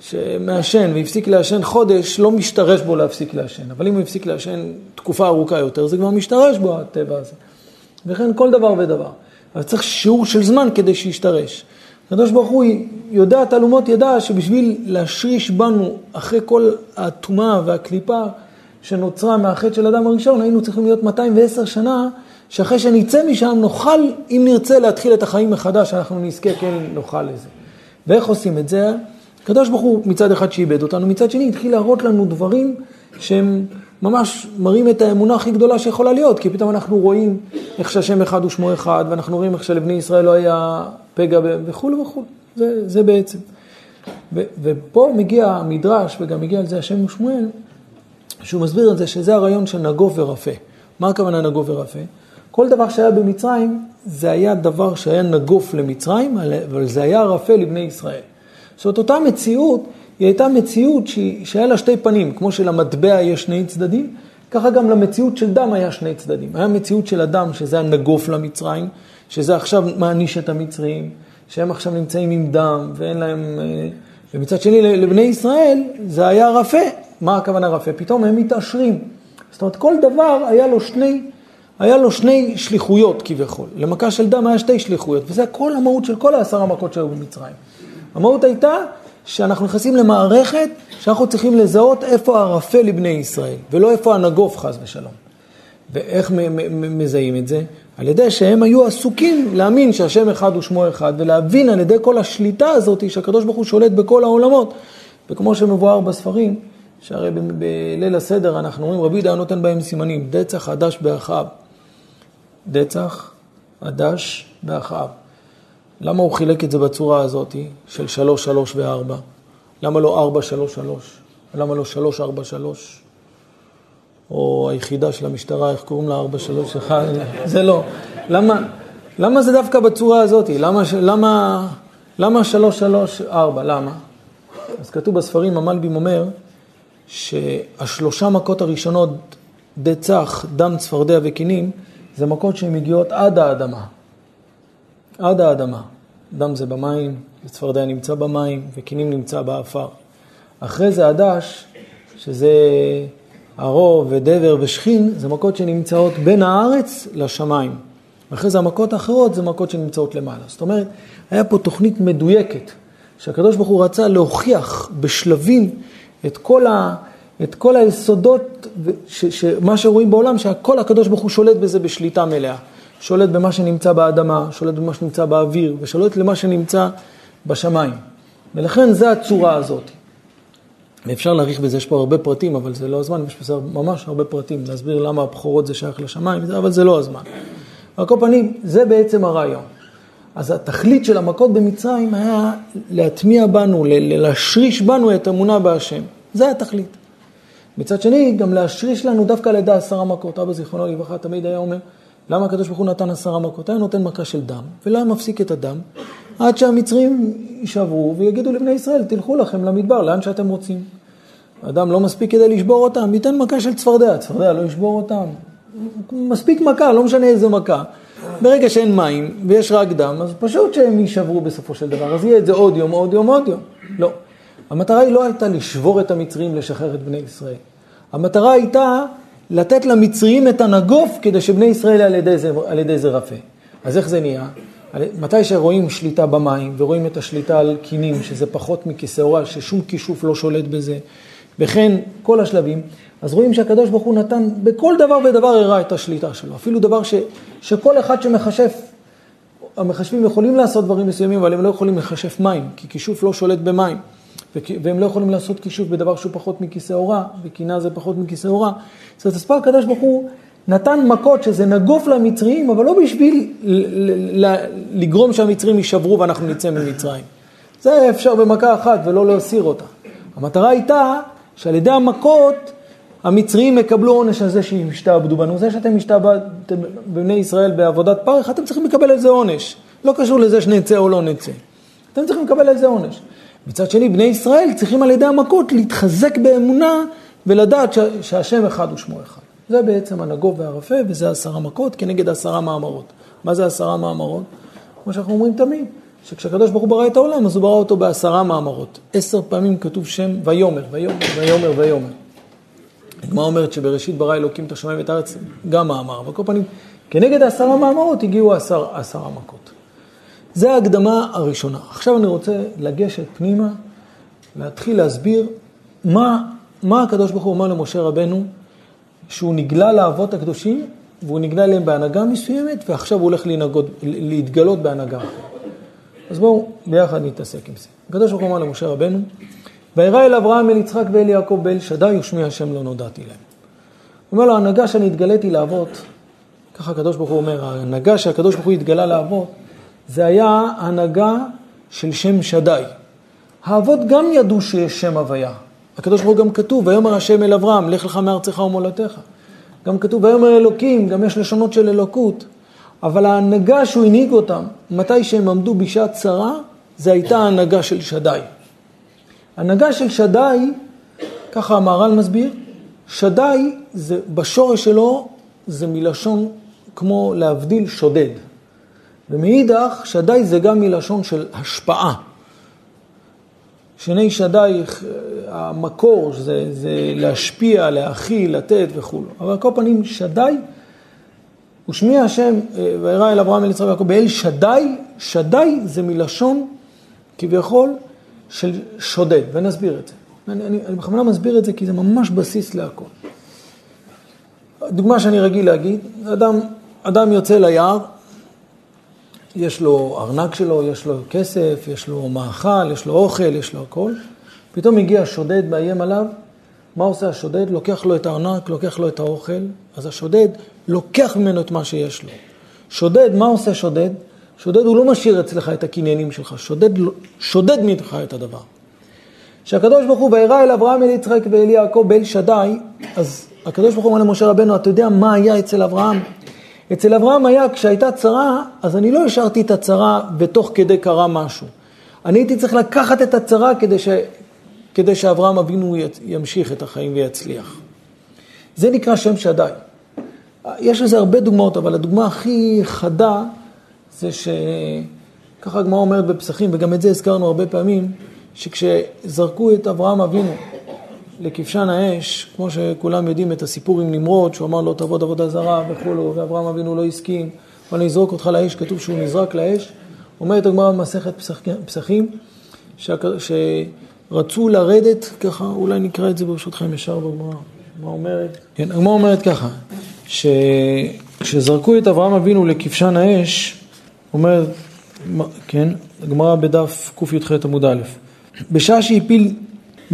שמעשן והפסיק לעשן חודש, לא משתרש בו להפסיק לעשן. אבל אם הוא הפסיק לעשן תקופה ארוכה יותר, זה כבר משתרש בו הטבע הזה. וכן כל דבר ודבר. אבל צריך שיעור של זמן כדי שישתרש. הקדוש ברוך הוא יודע תעלומות ידע שבשביל להשריש בנו אחרי כל הטומאה והקליפה שנוצרה מהחטא של אדם הראשון, היינו צריכים להיות 210 שנה, שאחרי שנצא משם נוכל, אם נרצה להתחיל את החיים מחדש, אנחנו נזכה, כן נוכל לזה. ואיך עושים את זה? הקדוש ברוך הוא מצד אחד שאיבד אותנו, מצד שני התחיל להראות לנו דברים שהם ממש מראים את האמונה הכי גדולה שיכולה להיות, כי פתאום אנחנו רואים איך שהשם אחד ושמו אחד, ואנחנו רואים איך שלבני ישראל לא היה פגע וכולי וכולי, זה, זה בעצם. ו, ופה מגיע המדרש, וגם מגיע על זה השם ושמואל, שהוא מסביר את זה שזה הרעיון של נגוף ורפה. מה הכוונה נגוף ורפה? כל דבר שהיה במצרים, זה היה דבר שהיה נגוף למצרים, אבל זה היה רפה לבני ישראל. זאת אומרת, אותה מציאות, היא הייתה מציאות שהיה לה שתי פנים, כמו שלמטבע יש שני צדדים, ככה גם למציאות של דם היה שני צדדים. היה מציאות של אדם שזה הנגוף למצרים, שזה עכשיו מעניש את המצרים, שהם עכשיו נמצאים עם דם ואין להם... אה, ומצד שני, לבני ישראל זה היה רפה. מה הכוונה רפה? פתאום הם מתעשרים. זאת אומרת, כל דבר היה לו שני, היה לו שני שליחויות כביכול. למכה של דם היה שתי שליחויות, וזה כל המהות של כל העשר המכות שהיו במצרים. המהות הייתה שאנחנו נכנסים למערכת שאנחנו צריכים לזהות איפה הרפה לבני ישראל, ולא איפה הנגוף חס ושלום. ואיך מזהים את זה? על ידי שהם היו עסוקים להאמין שהשם אחד הוא שמו אחד, ולהבין על ידי כל השליטה הזאת שהקדוש ברוך הוא שולט בכל העולמות. וכמו שמבואר בספרים, שהרי בליל הסדר אנחנו אומרים, רבי דיין נותן בהם סימנים, דצח עדש באחיו. דצח עדש באחיו. למה הוא חילק את זה בצורה הזאת של שלוש, שלוש וארבע? למה לא ארבע, שלוש, שלוש? למה לא שלוש, ארבע, שלוש? או היחידה של המשטרה, איך קוראים לה? ארבע, שלוש, אחד? זה לא. למה, למה זה דווקא בצורה הזאת? למה, למה, למה שלוש, שלוש, ארבע? למה? אז כתוב בספרים, המלבים אומר, שהשלושה מכות הראשונות, דצ"ך, דם, צפרדע וכינים, זה מכות שהן מגיעות עד האדמה. עד האדמה. דם זה במים, וצפרדע נמצא במים, וכינים נמצא בעפר. אחרי זה עד"ש, שזה ערוב ודבר ושחין, זה מכות שנמצאות בין הארץ לשמיים. אחרי זה המכות האחרות זה מכות שנמצאות למעלה. זאת אומרת, היה פה תוכנית מדויקת, שהקדוש ברוך הוא רצה להוכיח בשלבים את כל, ה, את כל היסודות, ש, שמה שרואים בעולם, שהכל הקדוש ברוך הוא שולט בזה בשליטה מלאה. שולט במה שנמצא באדמה, שולט במה שנמצא באוויר, ושולט למה שנמצא בשמיים. ולכן זה הצורה הזאת. ואפשר להעריך בזה, יש פה הרבה פרטים, אבל זה לא הזמן, יש פה ממש הרבה פרטים, להסביר למה הבכורות זה שייך לשמיים, אבל זה לא הזמן. על כל פנים, זה בעצם הרעיון. אז התכלית של המכות במצרים היה להטמיע בנו, להשריש בנו את אמונה בהשם. זה התכלית. מצד שני, גם להשריש לנו דווקא על ידי עשרה מכות. אבא זיכרונו לברכה תמיד היה אומר, למה הקדוש ברוך הוא נתן עשרה מכות? היה נותן מכה של דם, ולא היה מפסיק את הדם, עד שהמצרים יישברו ויגידו לבני ישראל, תלכו לכם למדבר, לאן שאתם רוצים. אדם לא מספיק כדי לשבור אותם, ייתן מכה של צפרדע, צפרדע לא ישבור אותם. מספיק מכה, לא משנה איזה מכה. ברגע שאין מים ויש רק דם, אז פשוט שהם יישברו בסופו של דבר. אז יהיה את זה עוד יום, עוד יום, עוד יום. לא. המטרה היא לא הייתה לשבור את המצרים, לשחרר את בני ישראל. המטרה הייתה לתת למצרים את הנגוף כדי שבני ישראל על ידי זה, על ידי זה רפה. אז איך זה נהיה? מתי שרואים שליטה במים ורואים את השליטה על קינים, שזה פחות מכיסאורה, ששום כישוף לא שולט בזה, וכן כל השלבים, אז רואים שהקדוש ברוך הוא נתן בכל דבר ודבר הראה את השליטה שלו. אפילו דבר ש, שכל אחד שמחשף, המחשבים יכולים לעשות דברים מסוימים, אבל הם לא יכולים לחשף מים, כי כישוף לא שולט במים. והם לא יכולים לעשות כישוף בדבר שהוא פחות מכיסאורה, וקינה זה פחות מכיסאורה. זאת אומרת, הספר הקדוש ברוך הוא נתן מכות שזה נגוף למצרים, אבל לא בשביל לגרום שהמצרים יישברו ואנחנו נצא ממצרים. זה אפשר במכה אחת ולא להסיר אותה. המטרה הייתה שעל ידי המכות המצרים יקבלו עונש על זה שהם השתעבדו בנו. זה שאתם השתעבדתם בבני ישראל בעבודת פרך, אתם צריכים לקבל על זה עונש. לא קשור לזה שנצא או לא נצא. אתם צריכים לקבל על זה עונש. מצד שני, בני ישראל צריכים על ידי המכות להתחזק באמונה ולדעת שהשם אחד הוא שמו אחד. זה בעצם הנגוב והרפה, וזה עשרה מכות כנגד עשרה מאמרות. מה זה עשרה מאמרות? כמו שאנחנו אומרים תמיד, שכשהקדוש ברוך הוא ברא את העולם, אז הוא ברא אותו בעשרה מאמרות. עשר פעמים כתוב שם ויאמר, ויאמר, ויאמר, ויאמר. הגמרא אומרת שבראשית ברא אלוקים את השמיים ואת הארץ, גם מאמר, אבל כל פנים, כנגד העשרה מאמרות הגיעו עשר, עשרה מכות. זה ההקדמה הראשונה. עכשיו אני רוצה לגשת פנימה, להתחיל להסביר מה, מה הקדוש ברוך הוא אומר למשה רבנו, שהוא נגלה לאבות הקדושים, והוא נגלה אליהם בהנהגה מסוימת, ועכשיו הוא הולך להנהגות, להתגלות בהנהגה אחרת. אז בואו ביחד נתעסק עם זה. הקדוש ברוך הוא אמר למשה רבנו, וירא אל אברהם, אל יצחק ואל יעקב ואל שדי ושמי השם לא נודעתי להם. הוא אומר לו, ההנהגה שאני התגליתי לאבות, ככה הקדוש ברוך הוא אומר, ההנהגה שהקדוש ברוך הוא התגלה לאבות, זה היה הנהגה של שם שדי. האבות גם ידעו שיש שם הוויה. הקדוש ברוך הוא גם כתוב, ויאמר השם אל אברהם, לך לך מארצך ומולדתך. גם כתוב, ויאמר אלוקים, גם יש לשונות של אלוקות. אבל ההנהגה שהוא הנהיג אותם, מתי שהם עמדו בשעת צרה, זה הייתה ההנהגה של שדי. הנהגה של שדי, ככה המהר"ל מסביר, שדי, זה, בשורש שלו, זה מלשון כמו להבדיל שודד. ומאידך, שדי זה גם מלשון של השפעה. שני שדי, המקור זה, זה להשפיע, להכיל, לתת וכו'. אבל על כל פנים, שדי, ושמיע השם, וירא אל אברהם אל יצחק ויעקב, באל שדי, שדי זה מלשון כביכול של שודד, ונסביר את זה. אני, אני, אני בכוונה מסביר את זה כי זה ממש בסיס להכל. דוגמה שאני רגיל להגיד, אדם, אדם יוצא ליער, יש לו ארנק שלו, יש לו כסף, יש לו מאכל, יש לו אוכל, יש לו הכל. פתאום מגיע שודד, מאיים עליו, מה עושה השודד? לוקח לו את הארנק, לוקח לו את האוכל, אז השודד לוקח ממנו את מה שיש לו. שודד, מה עושה שודד? שודד הוא לא משאיר אצלך את הקניינים שלך, שודד, לא- שודד ממך את הדבר. כשהקדוש ברוך הוא וירא אל אברהם, אל יצחק ואל יעקב באל שדי, אז הקדוש ברוך הוא אומר למשה רבנו, אתה יודע מה היה אצל אברהם? אצל אברהם היה, כשהייתה צרה, אז אני לא השארתי את הצרה ותוך כדי קרה משהו. אני הייתי צריך לקחת את הצרה כדי, ש... כדי שאברהם אבינו ימשיך את החיים ויצליח. זה נקרא שם שדי. יש לזה הרבה דוגמאות, אבל הדוגמה הכי חדה זה שככה הגמרא אומרת בפסחים, וגם את זה הזכרנו הרבה פעמים, שכשזרקו את אברהם אבינו לכבשן האש, כמו שכולם יודעים את הסיפור עם נמרוד, שהוא אמר לו תעבוד עבודה זרה וכולו, ואברהם אבינו לא הסכים, אבל אני אזרוק אותך לאש, כתוב שהוא נזרק לאש. אומרת הגמרא במסכת פסחים, שרצו לרדת, ככה, אולי נקרא את זה ברשותכם ישר בגמרא, מה אומרת? כן, הגמרא אומרת ככה, שכשזרקו את אברהם אבינו לכבשן האש, אומרת, כן, הגמרא בדף קי"ח עמוד א', בשעה שהפיל,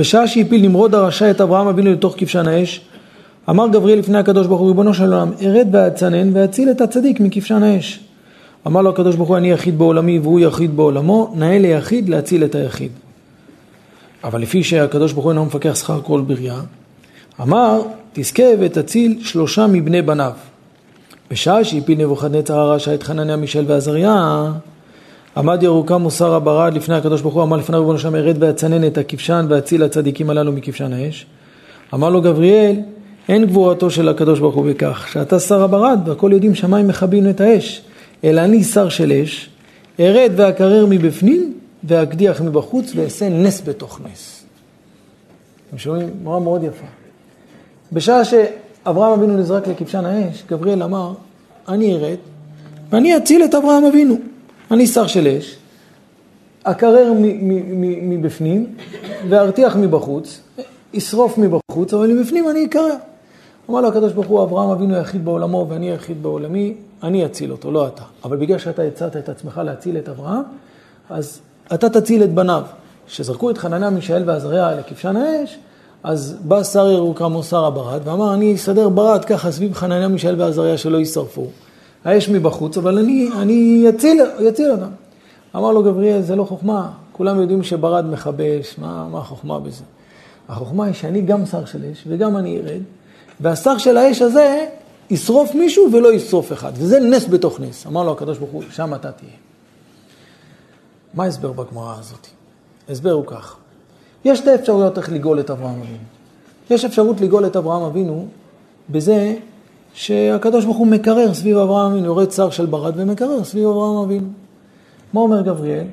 בשעה שהפיל נמרוד הרשע את אברהם אבינו לתוך כבשן האש, אמר גבריאל לפני הקדוש ברוך הוא, ריבונו של עולם, ארד ואצנן ואציל את הצדיק מכבשן האש. אמר לו הקדוש ברוך הוא, אני יחיד בעולמי והוא יחיד בעולמו, נאה ליחיד להציל את היחיד. אבל לפי שהקדוש ברוך הוא אינו מפקח שכר כל בריאה, אמר, תזכה ותציל שלושה מבני בניו. בשעה שהפיל נבוכדנצר הרשע את חנניה, מישל ועזריה, עמד ירוקם מוסר הברד לפני הקדוש ברוך הוא, אמר לפני ריבונו שם ארד ואצנן את הכבשן ואציל הצדיקים הללו מכבשן האש. אמר לו גבריאל, אין גבורתו של הקדוש ברוך הוא בכך, שאתה שר הברד והכל יודעים שמיים מכבים את האש, אלא אני שר של אש, ארד ואקרר מבפנים ואקדיח מבחוץ ואעשה נס בתוך נס. אתם שומעים? מורה מאוד יפה. בשעה שאברהם אבינו נזרק לכבשן האש, גבריאל אמר, אני ארד ואני אציל את אברהם אבינו. אני שר של אש, אקרר מבפנים וארתיח מבחוץ, אשרוף מבחוץ, אבל מבפנים אני אקרר. אמר לו הקדוש ברוך הוא, אברהם אבינו יחיד בעולמו ואני יחיד בעולמי, אני אציל אותו, לא אתה. אבל בגלל שאתה הצעת את עצמך להציל את אברהם, אז אתה תציל את בניו. כשזרקו את חנניה, מישאל ועזריה לכבשן האש, אז בא שר ירוקם או שר הברד, ואמר, אני אסדר ברד ככה סביב חנניה, מישאל ועזריה שלא יישרפו. האש מבחוץ, אבל אני, אני אציל, אציל אותם. אמר לו גבריאל, זה לא חוכמה, כולם יודעים שברד מכבה אש, מה, מה החוכמה בזה? החוכמה היא שאני גם שר של אש וגם אני ארד, והשר של האש הזה ישרוף מישהו ולא ישרוף אחד, וזה נס בתוך נס. אמר לו הקדוש ברוך הוא, שם אתה תהיה. מה ההסבר בגמרא הזאת? ההסבר הוא כך, יש שתי אפשרויות איך לגאול את אברהם אבינו. יש אפשרות לגאול את אברהם אבינו בזה שהקדוש ברוך הוא מקרר סביב אברהם אבינו, יורד שר של ברד ומקרר סביב אברהם אבינו. מה אומר גבריאל?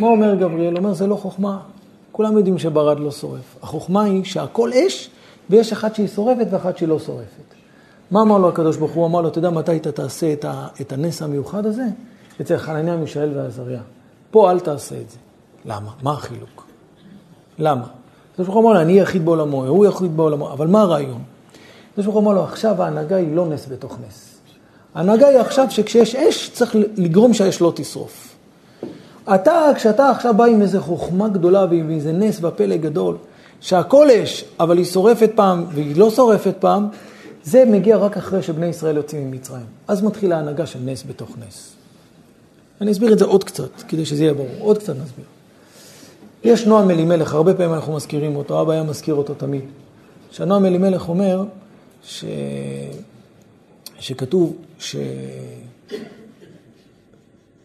מה אומר גבריאל? אומר זה לא חוכמה. כולם יודעים שברד לא שורף. החוכמה היא שהכל אש ויש אחת שהיא שורפת ואחת שהיא לא שורפת. מה אמר לו הקדוש ברוך הוא? אמר לו, אתה יודע מתי אתה תעשה את, ה, את הנס המיוחד הזה? אצל חנניה, מישאל ועזריה. פה אל תעשה את זה. למה? מה החילוק? למה? הקדוש ברוך הוא אמר לו, אני יחיד בעולמו, הוא יחיד בעולמו, אבל מה הרעיון? הקדוש ברוך הוא אמר לו, עכשיו ההנהגה היא לא נס בתוך נס. ההנהגה היא עכשיו שכשיש אש, צריך לגרום שהאש לא תשרוף. אתה, כשאתה עכשיו בא עם איזו חוכמה גדולה ועם איזה נס והפלא גדול, שהכל אש, אבל היא שורפת פעם והיא לא שורפת פעם, זה מגיע רק אחרי שבני ישראל יוצאים ממצרים. אז מתחילה ההנהגה של נס בתוך נס. אני אסביר את זה עוד קצת, כדי שזה יהיה ברור. עוד קצת נסביר. יש נועם אלימלך, הרבה פעמים אנחנו מזכירים אותו, אבא היה מזכיר אותו תמיד. שנועם אלימלך אומר, ש... שכתוב ש...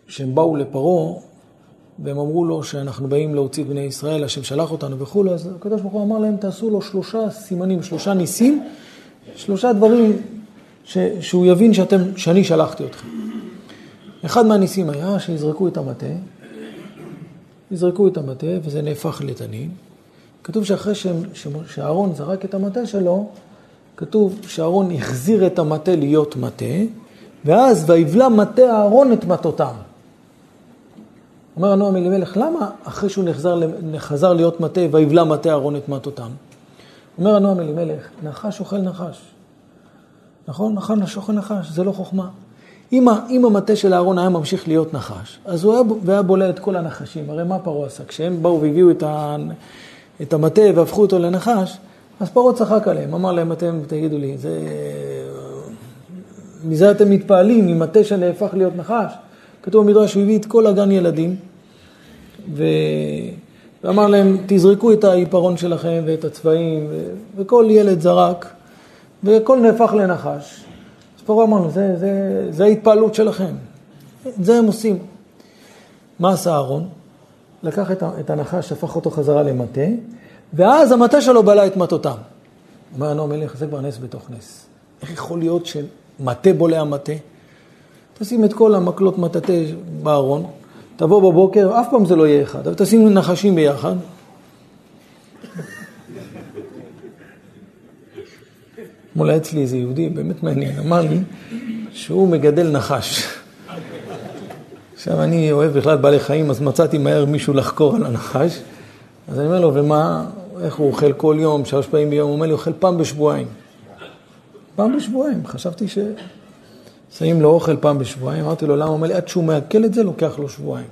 שהם באו לפרעה והם אמרו לו שאנחנו באים להוציא את בני ישראל, השם שלח אותנו וכולי, אז הקדוש ברוך הוא אמר להם, תעשו לו שלושה סימנים, שלושה ניסים, שלושה דברים ש... שהוא יבין שאתם, שאני שלחתי אתכם. אחד מהניסים היה שיזרקו את המטה, יזרקו את המטה וזה נהפך לתנין. כתוב שאחרי שאהרון זרק את המטה שלו, כתוב שאהרון החזיר את המטה להיות מטה, ואז ויבלע מטה אהרון את מטותם. אומר הנועם אלימלך, למה אחרי שהוא נחזר, חזר להיות מטה, ויבלע מטה אהרון את מטותם? אומר הנועם אלימלך, נחש אוכל נחש. נכון? נחש שוכן נחש, זה לא חוכמה. אם, אם המטה של אהרון היה ממשיך להיות נחש, אז הוא היה, והיה בולע את כל הנחשים. הרי מה פרעה עשה? כשהם באו והביאו את, ה, את המטה והפכו אותו לנחש, אז פרעה צחק עליהם, אמר להם, אתם, תגידו לי, זה... מזה אתם מתפעלים, אם מטה שנהפך להיות נחש? כתוב במדרש, הוא הביא את כל הגן ילדים, ו... ואמר להם, תזרקו את העיפרון שלכם ואת הצבעים, ו... וכל ילד זרק, והכל נהפך לנחש. אז פרעה אמר לו, זה, זה, זה ההתפעלות שלכם, זה הם עושים. מה עשה אהרון? לקח את הנחש, הפך אותו חזרה למטה, ואז המטה שלו בלע את מטותם. אומר הנועם מלך, זה כבר נס בתוך נס. איך יכול להיות שמטה בולע מטה? תשים את כל המקלות מטאטא בארון, תבוא בבוקר, אף פעם זה לא יהיה אחד, אבל תשים נחשים ביחד. אתמול היה אצלי איזה יהודי, באמת מעניין, אמר לי שהוא מגדל נחש. עכשיו, אני אוהב בכלל בעלי חיים, אז מצאתי מהר מישהו לחקור על הנחש. אז אני אומר לו, ומה, איך הוא אוכל כל יום, שלוש פעמים ביום? הוא אומר לי, אוכל פעם בשבועיים. פעם בשבועיים, חשבתי ש... שמים לו אוכל פעם בשבועיים, אמרתי לו, למה? הוא אומר לי, עד שהוא מעכל את זה, לוקח לו שבועיים.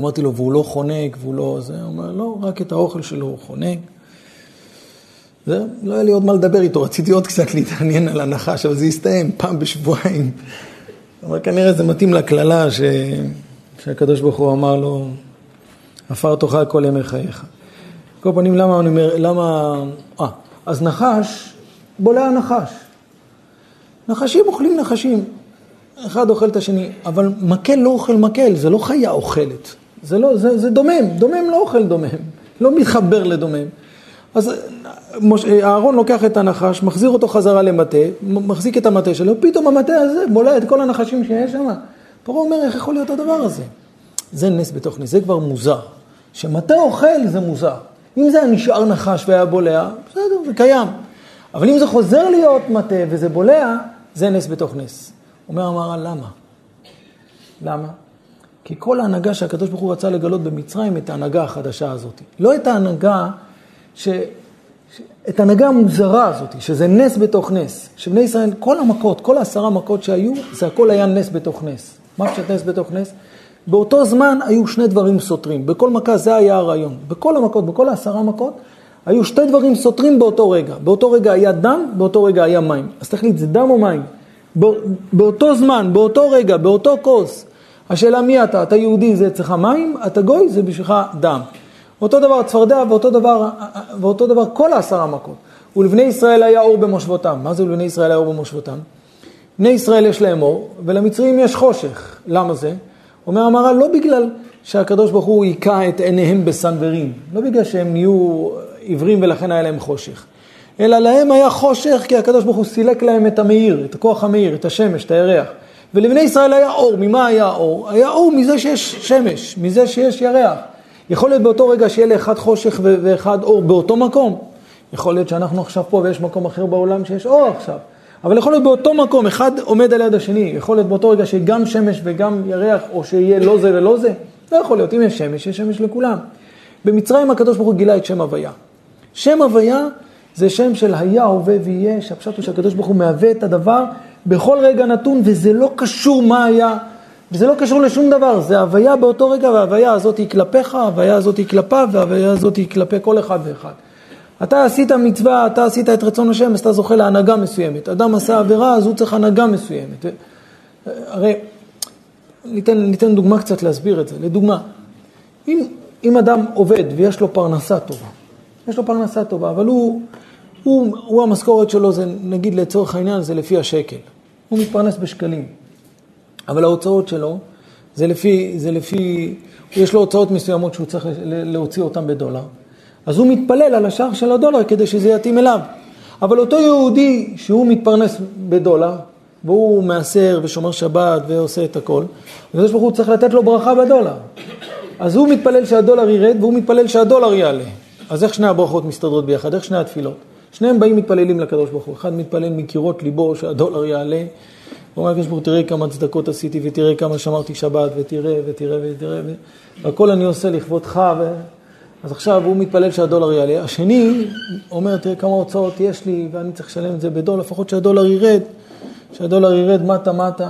אמרתי לו, והוא לא חונק, והוא לא זה, הוא אומר, לא, רק את האוכל שלו הוא חונק. זה, לא היה לי עוד מה לדבר איתו, רציתי עוד קצת להתעניין על הנחש, אבל זה הסתיים פעם בשבועיים. אבל כנראה זה מתאים לקללה ש... שהקדוש ברוך הוא אמר לו, עפר תאכל כל ימי חייך. כל פנים, למה אני אומר, למה... אה, אז נחש, בולע נחש. נחשים אוכלים נחשים. אחד אוכל את השני, אבל מקל לא אוכל מקל, זה לא חיה אוכלת. זה לא, זה, זה דומם, דומם לא אוכל דומם, לא מתחבר לדומם. אז אהרון לוקח את הנחש, מחזיר אותו חזרה למטה, מחזיק את המטה שלו, פתאום המטה הזה בולע את כל הנחשים שיש שם. פרעה אומר, איך יכול להיות הדבר הזה? זה נס בתוך נס, זה כבר מוזר. שמטה אוכל זה מוזר. אם זה היה נשאר נחש והיה בולע, בסדר, זה קיים. אבל אם זה חוזר להיות מטה וזה בולע, זה נס בתוך נס. אומר המהר"ל, למה? למה? כי כל ההנהגה שהקדוש ברוך הוא רצה לגלות במצרים, את ההנהגה החדשה הזאת. לא את ההנהגה, ש... את ההנהגה המוזרה הזאת, שזה נס בתוך נס. שבני ישראל, כל המכות, כל העשרה מכות שהיו, זה הכל היה נס בתוך נס. מה פשוט נס בתוך נס? באותו זמן היו שני דברים סותרים. בכל מכה זה היה הרעיון. בכל המכות, בכל העשרה מכות, היו שתי דברים סותרים באותו רגע. באותו רגע היה דם, באותו רגע היה מים. אז תחליט, זה דם או מים? באותו זמן, באותו רגע, באותו כוס. השאלה מי אתה? אתה יהודי, זה אצלך מים, אתה גוי, זה בשבילך דם. אותו דבר צפרדע ואותו דבר, ואותו דבר כל העשרה מכות. ולבני ישראל היה אור במושבותם. מה זה ולבני ישראל היה אור במושבותם? בני ישראל יש להם אור, ולמצרים יש חושך. למה זה? אומר המהר"ל, לא בגלל שהקדוש ברוך הוא היכה את עיניהם בסנוורים, לא בגלל שהם נהיו עיוורים ולכן היה להם חושך, אלא להם היה חושך כי הקדוש ברוך הוא סילק להם את המאיר, את הכוח המאיר, את השמש, את הירח. ולבני ישראל היה אור, ממה היה אור? היה אור מזה שיש שמש, מזה שיש ירח. יכול להיות באותו רגע שיהיה לאחד חושך ואחד אור באותו מקום. יכול להיות שאנחנו עכשיו פה ויש מקום אחר בעולם שיש אור עכשיו. אבל יכול להיות באותו מקום, אחד עומד על יד השני, יכול להיות באותו רגע שיהיה גם שמש וגם ירח, או שיהיה לא זה ולא זה. לא יכול להיות, אם יש שמש, יש שמש לכולם. במצרים הקדוש ברוך הוא גילה את שם הוויה. שם הוויה זה שם של היה, הווה ויהיה, שהפשט הוא שהקדוש ברוך הוא מהווה את הדבר בכל רגע נתון, וזה לא קשור מה היה, וזה לא קשור לשום דבר, זה הוויה באותו רגע, וההוויה הזאת היא כלפיך, ההוויה הזאת היא כלפיו, וההוויה הזאת היא כלפי כל אחד ואחד. אתה עשית מצווה, אתה עשית את רצון השם, אז אתה זוכה להנהגה מסוימת. אדם עשה עבירה, אז הוא צריך הנהגה מסוימת. הרי, ניתן, ניתן דוגמה קצת להסביר את זה. לדוגמה, אם, אם אדם עובד ויש לו פרנסה טובה, יש לו פרנסה טובה, אבל הוא, הוא, הוא המשכורת שלו, זה נגיד לצורך העניין, זה לפי השקל. הוא מתפרנס בשקלים. אבל ההוצאות שלו, זה לפי, זה לפי, יש לו הוצאות מסוימות שהוא צריך להוציא אותן בדולר. אז הוא מתפלל על השער של הדולר כדי שזה יתאים אליו. אבל אותו יהודי שהוא מתפרנס בדולר, והוא מעשר ושומר שבת ועושה את הכל, הקדוש ברוך הוא צריך לתת לו ברכה בדולר. אז הוא מתפלל שהדולר ירד והוא מתפלל שהדולר יעלה. אז איך שני הברכות מסתדרות ביחד? איך שני התפילות? שניהם באים מתפללים לקדוש ברוך הוא. אחד מתפלל מקירות ליבו שהדולר יעלה. הוא אומר לקדוש ברוך הוא, תראה כמה צדקות עשיתי ותראה כמה שמרתי שבת ותראה ותראה ותראה והכל אני עושה לכבודך. אז עכשיו הוא מתפלל שהדולר יעלה. השני אומר, תראה כמה הוצאות יש לי ואני צריך לשלם את זה בדולר, לפחות שהדולר ירד, שהדולר ירד מטה מטה,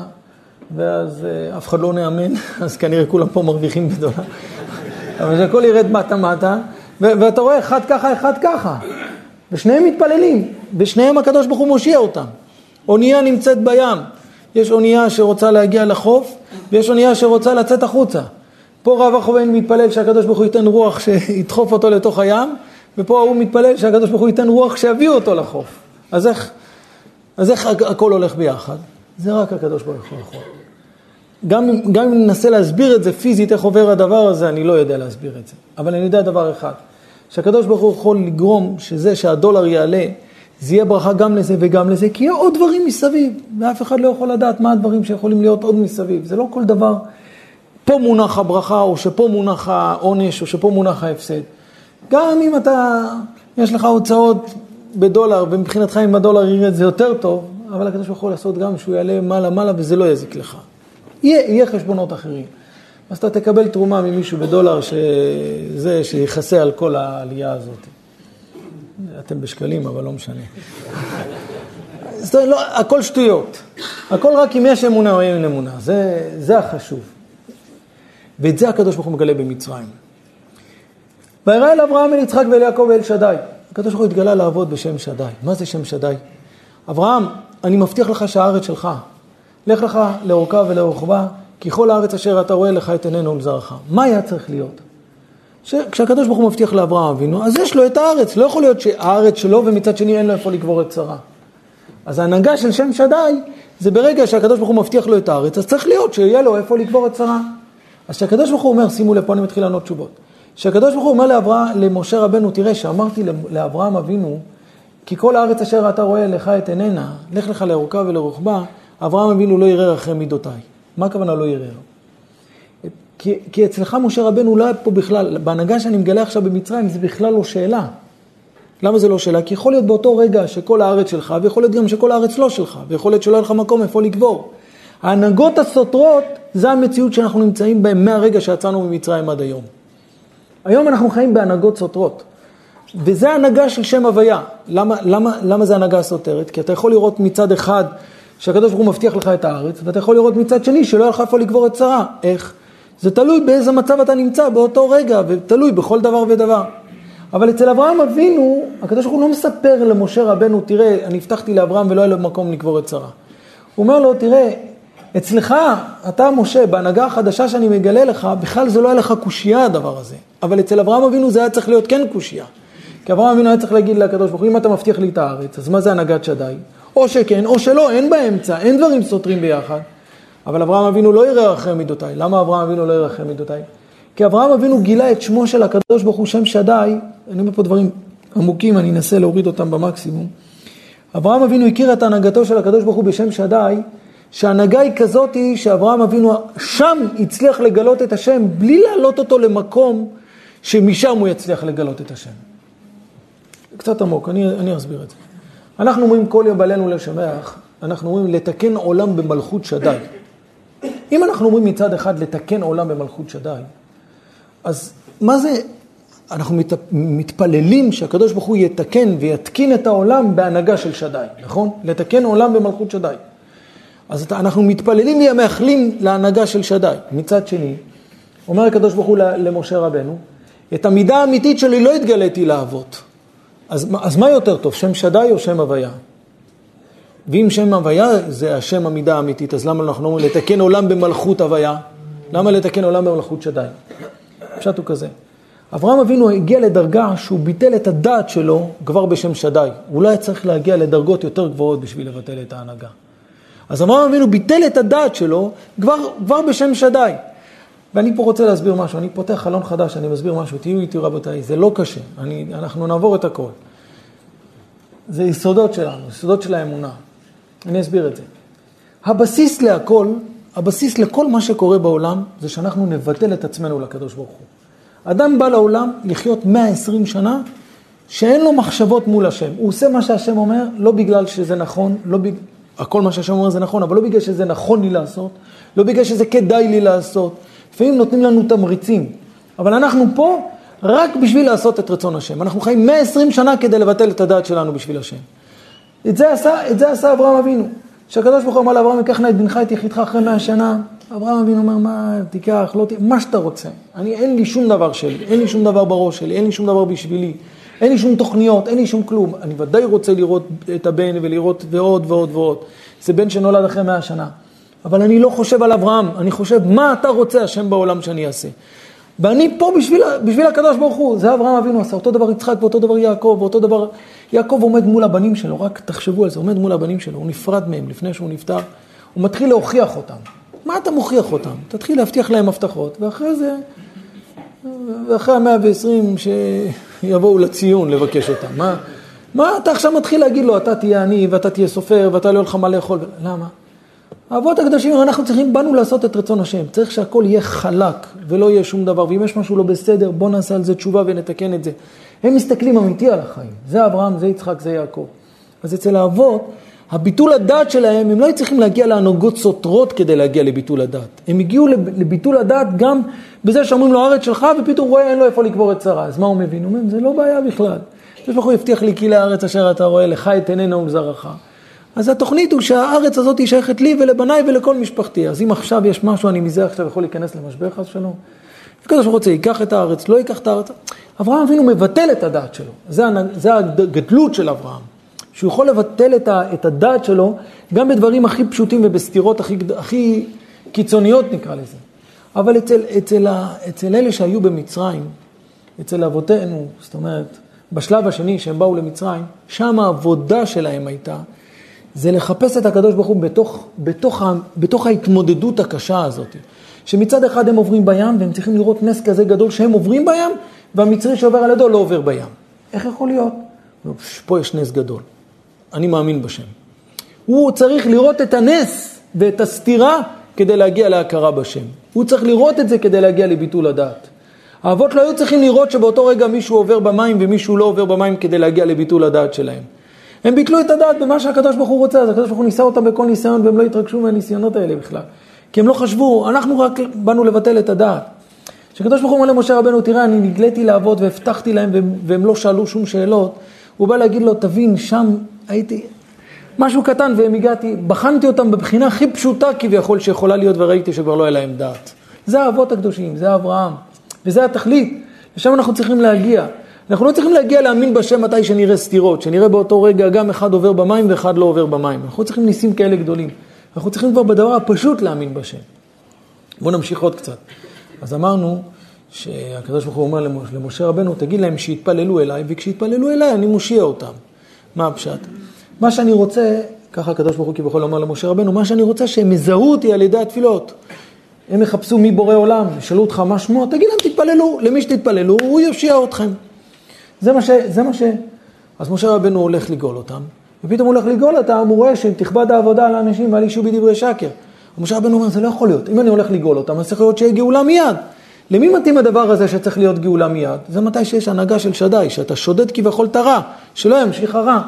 ואז אה, אף אחד לא נאמן, אז כנראה כולם פה מרוויחים בדולר. אבל שהכל ירד מטה מטה, ואתה רואה אחד ככה, אחד ככה. ושניהם מתפללים, ושניהם הקדוש ברוך הוא מושיע אותם. אונייה נמצאת בים, יש אונייה שרוצה להגיע לחוף, ויש אונייה שרוצה לצאת החוצה. פה רב החובן מתפלל שהקדוש ברוך הוא ייתן רוח שידחוף אותו לתוך הים, ופה הוא מתפלל שהקדוש ברוך הוא ייתן רוח שיביא אותו לחוף. אז איך, אז איך הכל הולך ביחד? זה רק הקדוש ברוך הוא יכול. גם, גם אם ננסה להסביר את זה פיזית, איך עובר הדבר הזה, אני לא יודע להסביר את זה. אבל אני יודע דבר אחד, שהקדוש ברוך הוא יכול לגרום שזה שהדולר יעלה, זה יהיה ברכה גם לזה וגם לזה, כי יהיו עוד דברים מסביב, ואף אחד לא יכול לדעת מה הדברים שיכולים להיות עוד מסביב. זה לא כל דבר, פה מונח הברכה, או שפה מונח העונש, או שפה מונח ההפסד. גם אם אתה, יש לך הוצאות בדולר, ומבחינתך אם הדולר ירד זה יותר טוב, אבל הקדוש ברוך הוא לעשות גם שהוא יעלה מעלה מעלה וזה לא יזיק לך. יהיה, יהיה חשבונות אחרים. אז אתה תקבל תרומה ממישהו בדולר שזה, שיכסה על כל העלייה הזאת. אתם בשקלים, אבל לא משנה. אומרת, לא, הכל שטויות. הכל רק אם יש אמונה או אין אמונה. זה, זה החשוב. ואת זה הקדוש ברוך הוא מגלה במצרים. וירא אל אברהם, אל יצחק ואל יעקב ואל שדי. הקדוש ברוך הוא התגלה לעבוד בשם שדי. מה זה שם שדי? אברהם, אני מבטיח לך שהארץ שלך. לך לך לאורכה ולרוחבה, כי כל הארץ אשר אתה רואה לך את עינינו ולזרעך. מה היה צריך להיות? כשהקדוש ברוך הוא מבטיח לאברהם אבינו, אז יש לו את הארץ. לא יכול להיות שהארץ שלו ומצד שני אין לו איפה לקבור את שרה. אז ההנהגה של שם שדי, זה ברגע שהקדוש ברוך הוא מבטיח לו את הארץ, אז צריך להיות שיהיה לו איפה לקבור את שרה. אז כשהקדוש ברוך הוא אומר, שימו לב, פה אני מתחיל לענות תשובות. כשהקדוש ברוך הוא אומר לאברהם, למשה רבנו, תראה, שאמרתי לאברהם אבינו, כי כל הארץ אשר אתה רואה לך את עיננה, לך לך לאורכה ולרוחבה, אברהם אבינו לא יראה אחרי מידותיי. מה הכוונה לא יראה? כי, כי אצלך משה רבנו לא היה פה בכלל, בהנהגה שאני מגלה עכשיו במצרים זה בכלל לא שאלה. למה זה לא שאלה? כי יכול להיות באותו רגע שכל הארץ שלך, ויכול להיות גם שכל הארץ לא שלך, ויכול להיות שלא יהיה לך מקום איפה לקבור. ההנהגות הסותרות, זה המציאות שאנחנו נמצאים בהן מהרגע שיצאנו ממצרים עד היום. היום אנחנו חיים בהנהגות סותרות. וזה הנהגה של שם הוויה. למה, למה, למה זה הנהגה סותרת? כי אתה יכול לראות מצד אחד שהקדוש ברוך הוא מבטיח לך את הארץ, ואתה יכול לראות מצד שני שלא יהיה לך איפה לקבור את שרה. איך? זה תלוי באיזה מצב אתה נמצא באותו רגע, ותלוי בכל דבר ודבר. אבל אצל אברהם אבינו, הקדוש ברוך הוא לא מספר למשה רבנו, תראה, אני הבטחתי לאברהם ולא היה לו מקום לקבור את שרה. הוא אומר לו, תראה, אצלך, אתה משה, בהנהגה החדשה שאני מגלה לך, בכלל זה לא היה לך קושייה הדבר הזה. אבל אצל אברהם אבינו זה היה צריך להיות כן קושייה. כי אברהם אבינו היה צריך להגיד לקדוש ברוך הוא, אם אתה מבטיח לי את הארץ, אז מה זה הנהגת שדי? או שכן, או שלא, אין באמצע, אין דברים סותרים ביחד. אבל אברהם אבינו לא יראה אחרי מידותיי. למה אברהם אבינו לא יראה אחרי מידותיי? כי אברהם אבינו גילה את שמו של הקדוש ברוך הוא שם שדי, אני אומר פה דברים עמוקים, אני אנסה להוריד אותם במקסימום. אברהם אבינו הכיר את הנהגתו של הקדוש ברוך הוא בשם שדי, שההנהגה היא כזאת שאברהם אבינו שם הצליח לגלות את השם בלי להעלות אותו למקום שמשם הוא יצליח לגלות את השם. קצת עמוק, אני, אני אסביר את זה. אנחנו אומרים כל יום בלינו לשמח, אנחנו אומרים לתקן עולם במלכות שדי. אם אנחנו אומרים מצד אחד לתקן עולם במלכות שדי, אז מה זה, אנחנו מת, מתפללים שהקדוש ברוך הוא יתקן ויתקין את העולם בהנהגה של שדי, נכון? לתקן עולם במלכות שדי. אז אנחנו מתפללים ומאחלים להנהגה של שדי. מצד שני, אומר הקדוש ברוך הוא למשה רבנו, את המידה האמיתית שלי לא התגליתי לאבות. אז, אז מה יותר טוב, שם שדי או שם הוויה? ואם שם הוויה זה השם המידה האמיתית, אז למה אנחנו אומרים לתקן עולם במלכות הוויה? למה לתקן עולם במלכות שדי? הפשט הוא כזה. אברהם אבינו הגיע לדרגה שהוא ביטל את הדעת שלו כבר בשם שדי. הוא לא היה צריך להגיע לדרגות יותר גבוהות בשביל לבטל את ההנהגה. אז אברהם אבינו ביטל את הדעת שלו כבר, כבר בשם שדי. ואני פה רוצה להסביר משהו, אני פותח חלון חדש, אני מסביר משהו, תהיו איתי רבותיי, זה לא קשה, אני, אנחנו נעבור את הכל. זה יסודות שלנו, יסודות של האמונה. אני אסביר את זה. הבסיס להכל, הבסיס לכל מה שקורה בעולם, זה שאנחנו נבטל את עצמנו לקדוש ברוך הוא. אדם בא לעולם לחיות 120 שנה, שאין לו מחשבות מול השם. הוא עושה מה שהשם אומר, לא בגלל שזה נכון, לא בג... הכל מה שהשם אומר זה נכון, אבל לא בגלל שזה נכון לי לעשות, לא בגלל שזה כדאי לי לעשות. לפעמים נותנים לנו תמריצים, אבל אנחנו פה, רק בשביל לעשות את רצון השם. אנחנו חיים 120 שנה כדי לבטל את הדעת שלנו בשביל השם. את זה עשה, את זה עשה אברהם אבינו. כשהקדוש ברוך הוא אמר לאברהם, קח נא את בנך את יחידך אחרי 100 שנה, אברהם אבינו אומר, מה, תיקח, לא תיקח, מה שאתה רוצה. אני, אין לי שום דבר שלי, אין לי שום דבר בראש שלי, אין לי שום דבר בשבילי, אין לי שום תוכניות, אין לי שום כלום. אני ודאי רוצה לראות את הבן ולראות ועוד ועוד ועוד. זה בן שנולד אחרי 100 שנה. אבל אני לא חושב על אברהם, אני חושב, מה אתה רוצה, השם בעולם, שאני אעשה? ואני פה בשביל, בשביל הקדוש ברוך הוא, זה אברהם אבינו עשה, אותו דבר יצחק ואותו דבר יעקב, ואותו דבר, יעקב עומד מול הבנים שלו, רק תחשבו על זה, עומד מול הבנים שלו, הוא נפרד מהם לפני שהוא נפטר, הוא מתחיל להוכיח אותם. מה אתה מוכיח אותם? תתחיל להבטיח להם הבטחות, ואחרי זה, ואחרי המאה ועשרים שיבואו לציון לבקש אותם. מה, מה אתה עכשיו מתחיל להגיד לו, אתה תהיה עני, ואתה תהיה סופר, ואתה לא יהיה לך מה לאכול, למה? האבות הקדושים, אנחנו צריכים, באנו לעשות את רצון השם. צריך שהכל יהיה חלק ולא יהיה שום דבר. ואם יש משהו לא בסדר, בוא נעשה על זה תשובה ונתקן את זה. הם מסתכלים אמיתי על החיים. זה אברהם, זה יצחק, זה יעקב. אז אצל האבות, הביטול הדעת שלהם, הם לא היו צריכים להגיע להנהגות סותרות כדי להגיע לביטול הדעת. הם הגיעו לביטול הדעת גם בזה שאומרים לו, הארץ שלך, ופתאום רואה אין לו איפה לקבור את שרה. אז מה הוא מבין? הוא אומר, זה לא בעיה בכלל. יש לך הוא הבטיח לי כי לארץ אשר אתה רואה, לך את עינינו ולזרעך. אז התוכנית הוא שהארץ הזאת היא שייכת לי ולבניי ולכל משפחתי. אז אם עכשיו יש משהו, אני מזה עכשיו יכול להיכנס למשבר חס ושלום. הקדוש ברוך רוצה, ייקח את הארץ, לא ייקח את הארץ. אברהם אבינו מבטל את הדעת שלו. זה, זה הגדלות של אברהם. שהוא יכול לבטל את, ה, את הדעת שלו גם בדברים הכי פשוטים ובסתירות הכי, הכי קיצוניות נקרא לזה. אבל אצל, אצל, אצל אלה שהיו במצרים, אצל אבותינו, זאת אומרת, בשלב השני שהם באו למצרים, שם העבודה שלהם הייתה זה לחפש את הקדוש ברוך הוא בתוך, בתוך, בתוך ההתמודדות הקשה הזאת. שמצד אחד הם עוברים בים והם צריכים לראות נס כזה גדול שהם עוברים בים והמצרי שעובר על ידו לא עובר בים. איך יכול להיות? פה יש נס גדול. אני מאמין בשם. הוא צריך לראות את הנס ואת הסתירה כדי להגיע להכרה בשם. הוא צריך לראות את זה כדי להגיע לביטול הדעת. האבות לא היו צריכים לראות שבאותו רגע מישהו עובר במים ומישהו לא עובר במים כדי להגיע לביטול הדעת שלהם. הם ביטלו את הדעת במה שהקדוש ברוך הוא רוצה, אז הקדוש ברוך הוא ניסה אותם בכל ניסיון והם לא התרגשו מהניסיונות האלה בכלל. כי הם לא חשבו, אנחנו רק באנו לבטל את הדעת. כשהקדוש ברוך הוא אומר למשה רבנו, תראה, אני נגליתי לעבוד והבטחתי להם והם, והם לא שאלו שום שאלות, הוא בא להגיד לו, תבין, שם הייתי משהו קטן והם הגעתי, בחנתי אותם בבחינה הכי פשוטה כביכול שיכולה להיות וראיתי שכבר לא היה להם דעת. זה האבות הקדושים, זה אברהם, וזה התכלית, לשם אנחנו צריכים להגיע. אנחנו לא צריכים להגיע להאמין בשם מתי שנראה סתירות, שנראה באותו רגע גם אחד עובר במים ואחד לא עובר במים. אנחנו צריכים ניסים כאלה גדולים. אנחנו צריכים כבר בדבר הפשוט להאמין בשם. בואו נמשיך עוד קצת. אז אמרנו שהקדוש ברוך הוא אומר למשה רבנו, תגיד להם שיתפללו אליי, וכשיתפללו אליי אני מושיע אותם. מה הפשט? מה שאני רוצה, ככה הקדוש ברוך הוא כביכול אומר למשה רבנו, מה שאני רוצה שהם יזהו אותי על ידי התפילות. הם יחפשו מי בורא עולם, ישאלו אותך מה שמו, תגיד להם תתפללו, למי שתתפללו, הוא יושיע אתכם. זה מה ש... זה מה ש... אז משה רבנו הולך לגאול אותם, ופתאום הוא הולך לגאול אותם, הוא רואה שתכבד העבודה על האנשים ועל אישו בדברי שקר. משה רבנו אומר, זה לא יכול להיות. אם אני הולך לגאול אותם, אז צריך להיות שיהיה גאולה מיד. למי מתאים הדבר הזה שצריך להיות גאולה מיד? זה מתי שיש הנהגה של שדי, שאתה שודד כביכול את הרע, שלא ימשיך הרע. הוא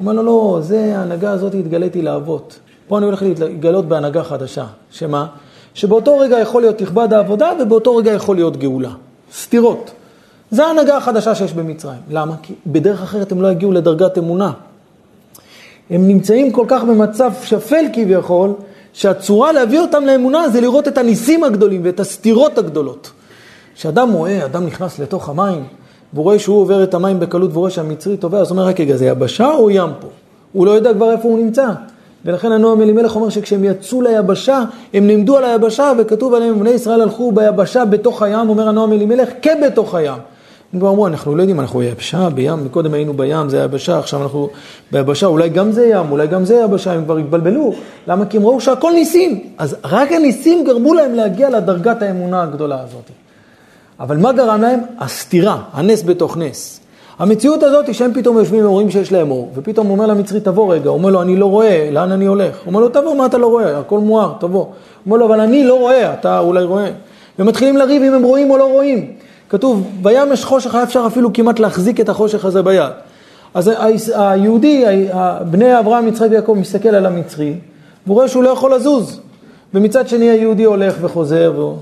אומר לו, לא, זה, ההנהגה הזאת התגליתי לאבות. פה אני הולך להתגלות בהנהגה חדשה. שמה? שבאותו רגע יכול להיות תכבד העבודה, ובאותו רגע יכול להיות גאולה. סתירות. זה ההנהגה החדשה שיש במצרים. למה? כי בדרך אחרת הם לא יגיעו לדרגת אמונה. הם נמצאים כל כך במצב שפל כביכול, שהצורה להביא אותם לאמונה זה לראות את הניסים הגדולים ואת הסתירות הגדולות. כשאדם רואה, אדם נכנס לתוך המים, והוא רואה שהוא עובר את המים בקלות והוא רואה שהמצרי טובע, אז הוא אומר, רק רגע, זה יבשה או ים פה? הוא לא יודע כבר איפה הוא נמצא. ולכן הנועם אלימלך אומר שכשהם יצאו ליבשה, הם נעמדו על היבשה וכתוב עליהם, בני ישראל הלכו ביבשה בתוך הים, אומר הנועם אלימלך, כבתוך הים. הם כבר אמרו, אנחנו לא יודעים, אנחנו ביבשה, בים, קודם היינו בים, זה יבשה, עכשיו אנחנו ביבשה, אולי גם זה ים, אולי גם זה יבשה, הם כבר התבלבלו. למה? כי הם ראו שהכל ניסים. אז רק הניסים גרמו להם להגיע לדרגת האמונה הגדולה הזאת. אבל מה גרם להם? הסתירה, הנס בתוך נס. המציאות הזאת היא שהם פתאום יושבים ואומרים שיש להם אור, ופתאום אומר למצרי, תבוא רגע, אומר לו, אני לא רואה, לאן אני הולך? אומר לו, תבוא, מה אתה לא רואה? הכל מואר, תבוא. אומר לו, אבל אני לא רואה, אתה אולי רואה. ומתחילים לריב אם הם רואים או לא רואים. כתוב, בים יש חושך, היה אפשר אפילו כמעט להחזיק את החושך הזה ביד. אז היהודי, בני אברהם, יצחק ויעקב, מסתכל על המצרי, והוא רואה שהוא לא יכול לזוז. ומצד שני היהודי הולך וחוזר,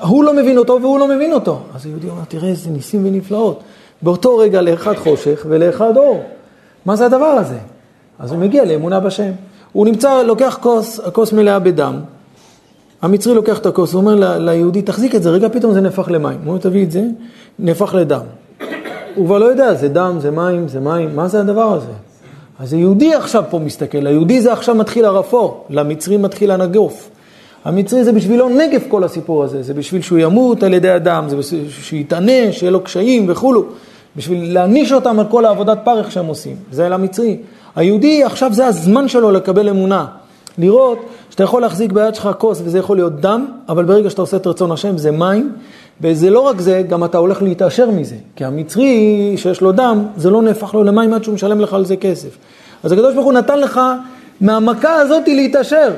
הוא לא מבין אותו והוא לא מבין אותו. אז היהודי אומר, תראה איזה ניסים ונפלאות. באותו רגע לאחד חושך ולאחד אור. מה זה הדבר הזה? אז הוא מגיע לאמונה בשם. הוא נמצא, לוקח כוס, הכוס מלאה בדם. המצרי לוקח את הכוס, הוא אומר ליהודי, תחזיק את זה, רגע פתאום זה נהפך למים. הוא אומר, תביא את זה, נהפך לדם. הוא כבר לא יודע, זה דם, זה מים, זה מים, מה זה הדבר הזה? אז היהודי עכשיו פה מסתכל, היהודי זה עכשיו מתחיל הרפור, למצרי מתחיל הנגוף. המצרי זה בשבילו נגף כל הסיפור הזה, זה בשביל שהוא ימות על ידי אדם, זה בשביל שהוא יתענה, שיהיה לו קשיים וכולו, בשביל להעניש אותם על כל העבודת פרך שהם עושים, זה למצרי. היהודי עכשיו זה הזמן שלו לקבל אמונה, לראות שאתה יכול להחזיק ביד שלך כוס וזה יכול להיות דם, אבל ברגע שאתה עושה את רצון השם זה מים, וזה לא רק זה, גם אתה הולך להתעשר מזה, כי המצרי שיש לו דם, זה לא נהפך לו למים עד שהוא משלם לך על זה כסף. אז הקדוש ברוך הוא נתן לך מהמכה הזאת להתעשר.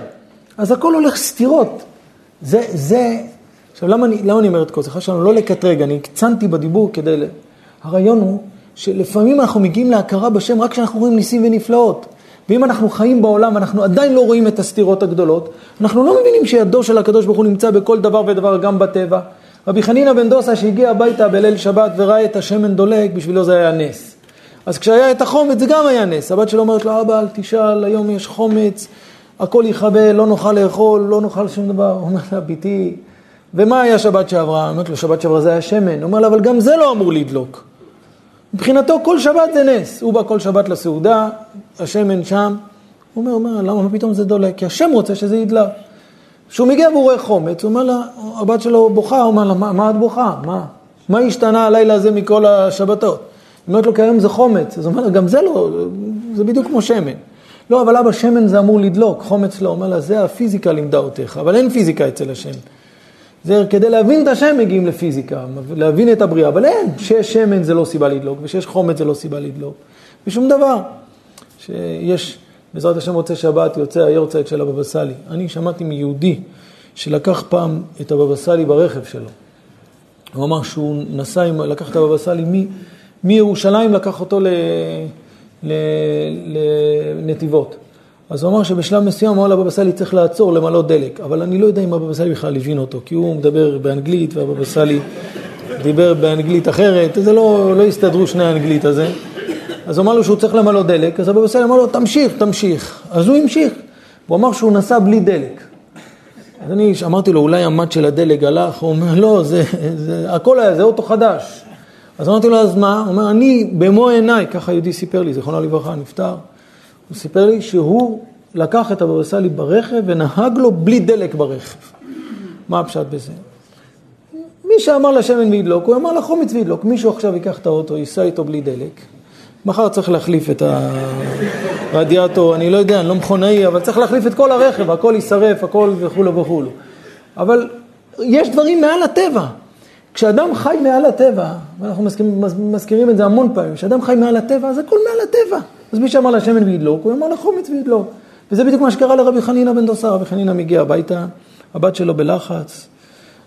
אז הכל הולך סתירות. זה, זה, עכשיו למה אני, למה אני אומר את כל זה? חשבתי לא לקטרג, אני הקצנתי בדיבור כדי, ל... הרעיון הוא שלפעמים אנחנו מגיעים להכרה בשם רק כשאנחנו רואים ניסים ונפלאות. ואם אנחנו חיים בעולם ואנחנו עדיין לא רואים את הסתירות הגדולות, אנחנו לא מבינים שידו של הקדוש ברוך הוא נמצא בכל דבר ודבר, גם בטבע. רבי חנינא בן דוסה שהגיע הביתה בליל שבת וראה את השמן דולק, בשבילו זה היה נס. אז כשהיה את החומץ זה גם היה נס. הבת שלו אומרת לו, אבא אל תשאל, היום יש חומץ, הכל יכבה, לא נוכל לאכול, לא נאכל שום דבר. הוא אומר לה, ביתי, ומה היה שבת שעברה? אומרת לו, שבת שעברה זה היה שמן. הוא אומר לה, אבל גם זה לא אמור לדלוק. מבחינתו כל שבת זה נס. הוא בא כל שבת לסעודה, השמן שם. הוא אומר, אומר, למה פתאום זה דולק? כי השם רוצה שזה ידלק. כשהוא מגיע והוא רואה חומץ, הוא אומר לה, הבת שלו בוכה, הוא אומר לה, מה, מה את בוכה? מה? מה השתנה הלילה הזה מכל השבתות? היא אומרת לו, כי היום זה חומץ. אז הוא אומר לה, גם זה לא, זה בדיוק כמו שמן. לא, אבל אבא, שמן זה אמור לדלוק, חומץ לא. אומר לה, זה הפיזיקה לימדה אותך, אבל אין פיזיקה אצל השם. זה כדי להבין את השם מגיעים לפיזיקה, להבין את הבריאה, אבל אין, שיש שמן זה לא סיבה לדלוק, ושיש חומץ זה לא סיבה לדלוק, ושום דבר. שיש, בעזרת השם רוצה שבת, יוצא היורצייט של הבבא סאלי. אני שמעתי מיהודי שלקח פעם את הבבא סאלי ברכב שלו. הוא אמר שהוא נסע, עם, לקח את הבבא סאלי מירושלים, לקח אותו ל, לנתיבות. אז הוא אמר שבשלב מסוים אמר לבבא סאלי צריך לעצור למלא דלק, אבל אני לא יודע אם הבבא סאלי בכלל הבין אותו, כי הוא מדבר באנגלית והבבא סאלי דיבר באנגלית אחרת, זה לא, לא הסתדרו שני האנגלית הזה. אז הוא אמר לו שהוא צריך למלא דלק, אז הבבא סאלי אמר לו תמשיך, תמשיך. אז הוא המשיך. הוא אמר שהוא נסע בלי דלק. אז אני אמרתי לו, אולי המד של הדלק הלך? הוא אומר, לא, זה, זה, הכל היה, זה אוטו חדש. אז אמרתי לו, אז מה? הוא אומר, אני במו עיניי, ככה יהודי סיפר לי, זיכרונו לברכה, נפטר. הוא סיפר לי שהוא לקח את הבבא סאלי ברכב ונהג לו בלי דלק ברכב. מה הפשט בזה? מי שאמר לשמן וידלוק, הוא אמר לחומץ וידלוק. מישהו עכשיו ייקח את האוטו, ייסע איתו בלי דלק. מחר צריך להחליף את הרדיאטור, אני לא יודע, אני לא מכונאי, אבל צריך להחליף את כל הרכב, הכל יישרף, הכל וכולו וכולו. אבל יש דברים מעל הטבע. כשאדם חי מעל הטבע, ואנחנו מזכירים, את זה המון פעמים, כשאדם חי מעל הטבע, אז הכל מעל הטבע. אז מי שאמר לשמן וידלוק, הוא אמר לחומץ וידלוק. וזה בדיוק מה שקרה לרבי חנינא בן דוסה. רבי חנינא מגיע הביתה, הבת שלו בלחץ,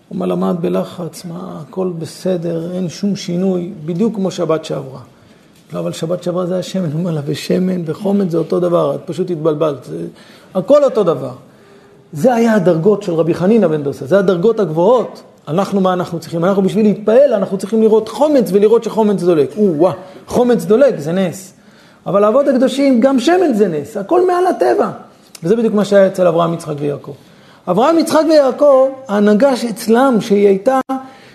הוא אומר לה, מה את בלחץ? מה, הכל בסדר, אין שום שינוי, בדיוק כמו שבת שעברה. לא, אבל שבת שעברה זה היה שמן, הוא אומר לה, ושמן וחומץ זה אותו דבר, את פשוט התבלבלת, זה, הכל אותו דבר. זה היה הדרגות של רבי חנינא בן דוסה, זה הדרגות הגבוהות. אנחנו, מה אנחנו צריכים? אנחנו בשביל להתפעל, אנחנו צריכים לראות חומץ ולראות שחומץ דולק. או-אה, חומץ דולק, זה נס. אבל האבות הקדושים, גם שמן זה נס, הכל מעל הטבע. וזה בדיוק מה שהיה אצל אברהם, יצחק ויעקב. אברהם, יצחק ויעקב, ההנהגה שאצלם, שהיא הייתה,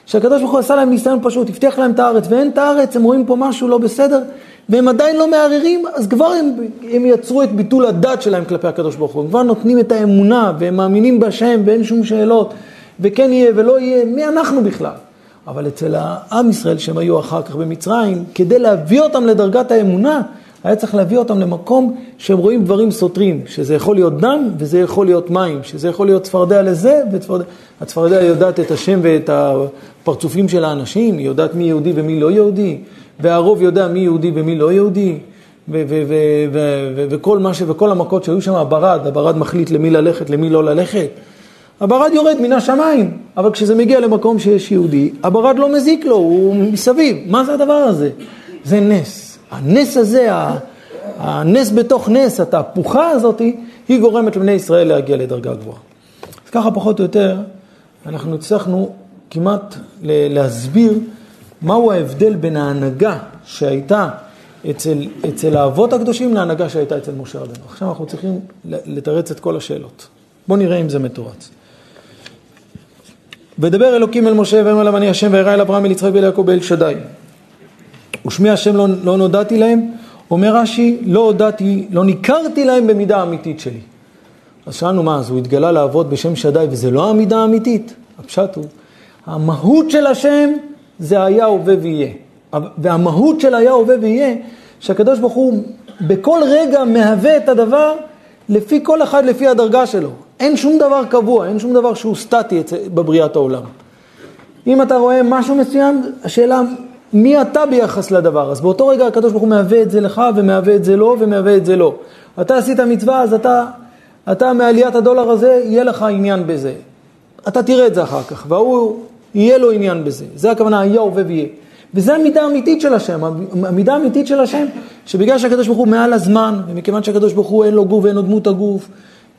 שהקדוש ברוך הוא עשה להם ניסיון פשוט, הבטיח להם את הארץ, ואין את הארץ, הם רואים פה משהו לא בסדר, והם עדיין לא מערערים, אז כבר הם, הם יצרו את ביטול הדת שלהם כלפי הקדוש ברוך הוא. הם כבר נותנים את האמונה, והם מאמינים בשם, ואין שום שאלות, וכן יהיה ולא יהיה, מי אנחנו בכלל? אבל אצל העם ישראל, שהם היו אחר כך במצרים, כדי להביא אותם לדרגת האמונה, היה צריך להביא אותם למקום שהם רואים דברים סותרים, שזה יכול להיות דם וזה יכול להיות מים, שזה יכול להיות צפרדע לזה וצפרדע... הצפרדע יודעת את השם ואת הפרצופים של האנשים, היא יודעת מי יהודי ומי לא יהודי, והרוב יודע מי יהודי ומי לא יהודי, וכל מה ש... וכל המכות שהיו שם, הברד, הברד מחליט למי ללכת, למי לא ללכת. הברד יורד מן השמיים, אבל כשזה מגיע למקום שיש יהודי, הברד לא מזיק לו, הוא מסביב. מה זה הדבר הזה? זה נס. הנס הזה, הנס בתוך נס, התהפוכה הזאת, היא גורמת לבני ישראל להגיע לדרגה גבוהה. אז ככה פחות או יותר אנחנו הצלחנו כמעט להסביר מהו ההבדל בין ההנהגה שהייתה אצל, אצל האבות הקדושים להנהגה שהייתה אצל משה רבנו. עכשיו אנחנו צריכים לתרץ את כל השאלות. בואו נראה אם זה מתורץ. ודבר אלוקים אל משה ואומר להם אני השם ואראה אל אברהם אל יצחק ואל יעקב ואל שדי. ושמי השם לא, לא נודעתי להם, אומר רש"י, לא הודעתי, לא ניכרתי להם במידה האמיתית שלי. אז שאלנו מה, אז הוא התגלה לעבוד בשם שדי וזה לא המידה האמיתית? הפשט הוא, המהות של השם זה היה, הווה ויהיה. והמהות של היה, הווה ויהיה, שהקדוש ברוך הוא בכל רגע מהווה את הדבר לפי כל אחד, לפי הדרגה שלו. אין שום דבר קבוע, אין שום דבר שהוא סטטי בבריאת העולם. אם אתה רואה משהו מסוים, השאלה מי אתה ביחס לדבר. אז באותו רגע הקדוש ברוך הוא מהווה את זה לך ומהווה את זה לו ומהווה את זה לו. אתה עשית מצווה, אז אתה, אתה מעליית הדולר הזה, יהיה לך עניין בזה. אתה תראה את זה אחר כך, והוא, יהיה לו עניין בזה. זה הכוונה, היה הווה ויהיה. וזה המידה האמיתית של השם, המידה האמיתית של השם, שבגלל שהקדוש ברוך הוא מעל הזמן, ומכיוון שהקדוש ברוך הוא אין לו גוף ואין לו דמות הגוף,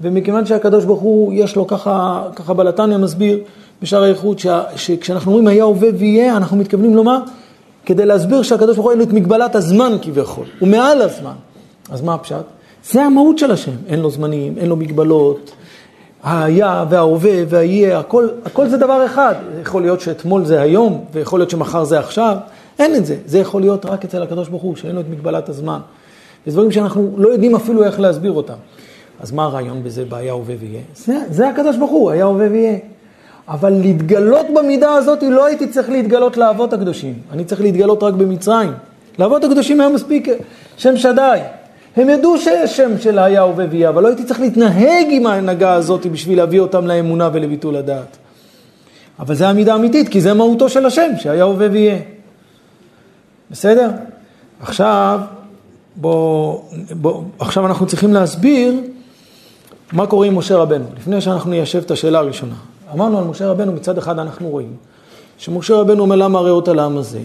ומכיוון שהקדוש ברוך הוא, יש לו ככה, ככה בלתניה מסביר בשאר האיכות, שכשאנחנו אומרים היה הווה ויהיה, אנחנו מתכוונים לומר, כדי להסביר שהקדוש ברוך הוא אין לו את מגבלת הזמן כביכול, הוא מעל הזמן. אז מה הפשט? זה המהות של השם, אין לו זמנים, אין לו מגבלות, היה וההווה והיהיה, הכל, הכל זה דבר אחד. יכול להיות שאתמול זה היום, ויכול להיות שמחר זה עכשיו, אין את זה. זה יכול להיות רק אצל הקדוש ברוך הוא, שאין לו את מגבלת הזמן. זה דברים שאנחנו לא יודעים אפילו איך להסביר אותם. אז מה הרעיון בזה, בהיה הווה ויהיה? זה, זה הקדוש ברוך הוא, היה הווה ויהיה. אבל להתגלות במידה הזאת, לא הייתי צריך להתגלות לאבות הקדושים. אני צריך להתגלות רק במצרים. לאבות הקדושים היה מספיק שם שדי. הם ידעו שיש שם של היה הווה ויהיה, אבל לא הייתי צריך להתנהג עם ההנהגה הזאת בשביל להביא אותם לאמונה ולביטול הדעת. אבל זו המידה האמיתית, כי זה מהותו של השם, שהיה הווה ויהיה. בסדר? עכשיו, בוא, בוא, עכשיו אנחנו צריכים להסביר מה קורה עם משה רבנו, לפני שאנחנו ניישב את השאלה הראשונה. אמרנו על משה רבנו, מצד אחד אנחנו רואים שמשה רבנו אומר למה הרעות על העם הזה.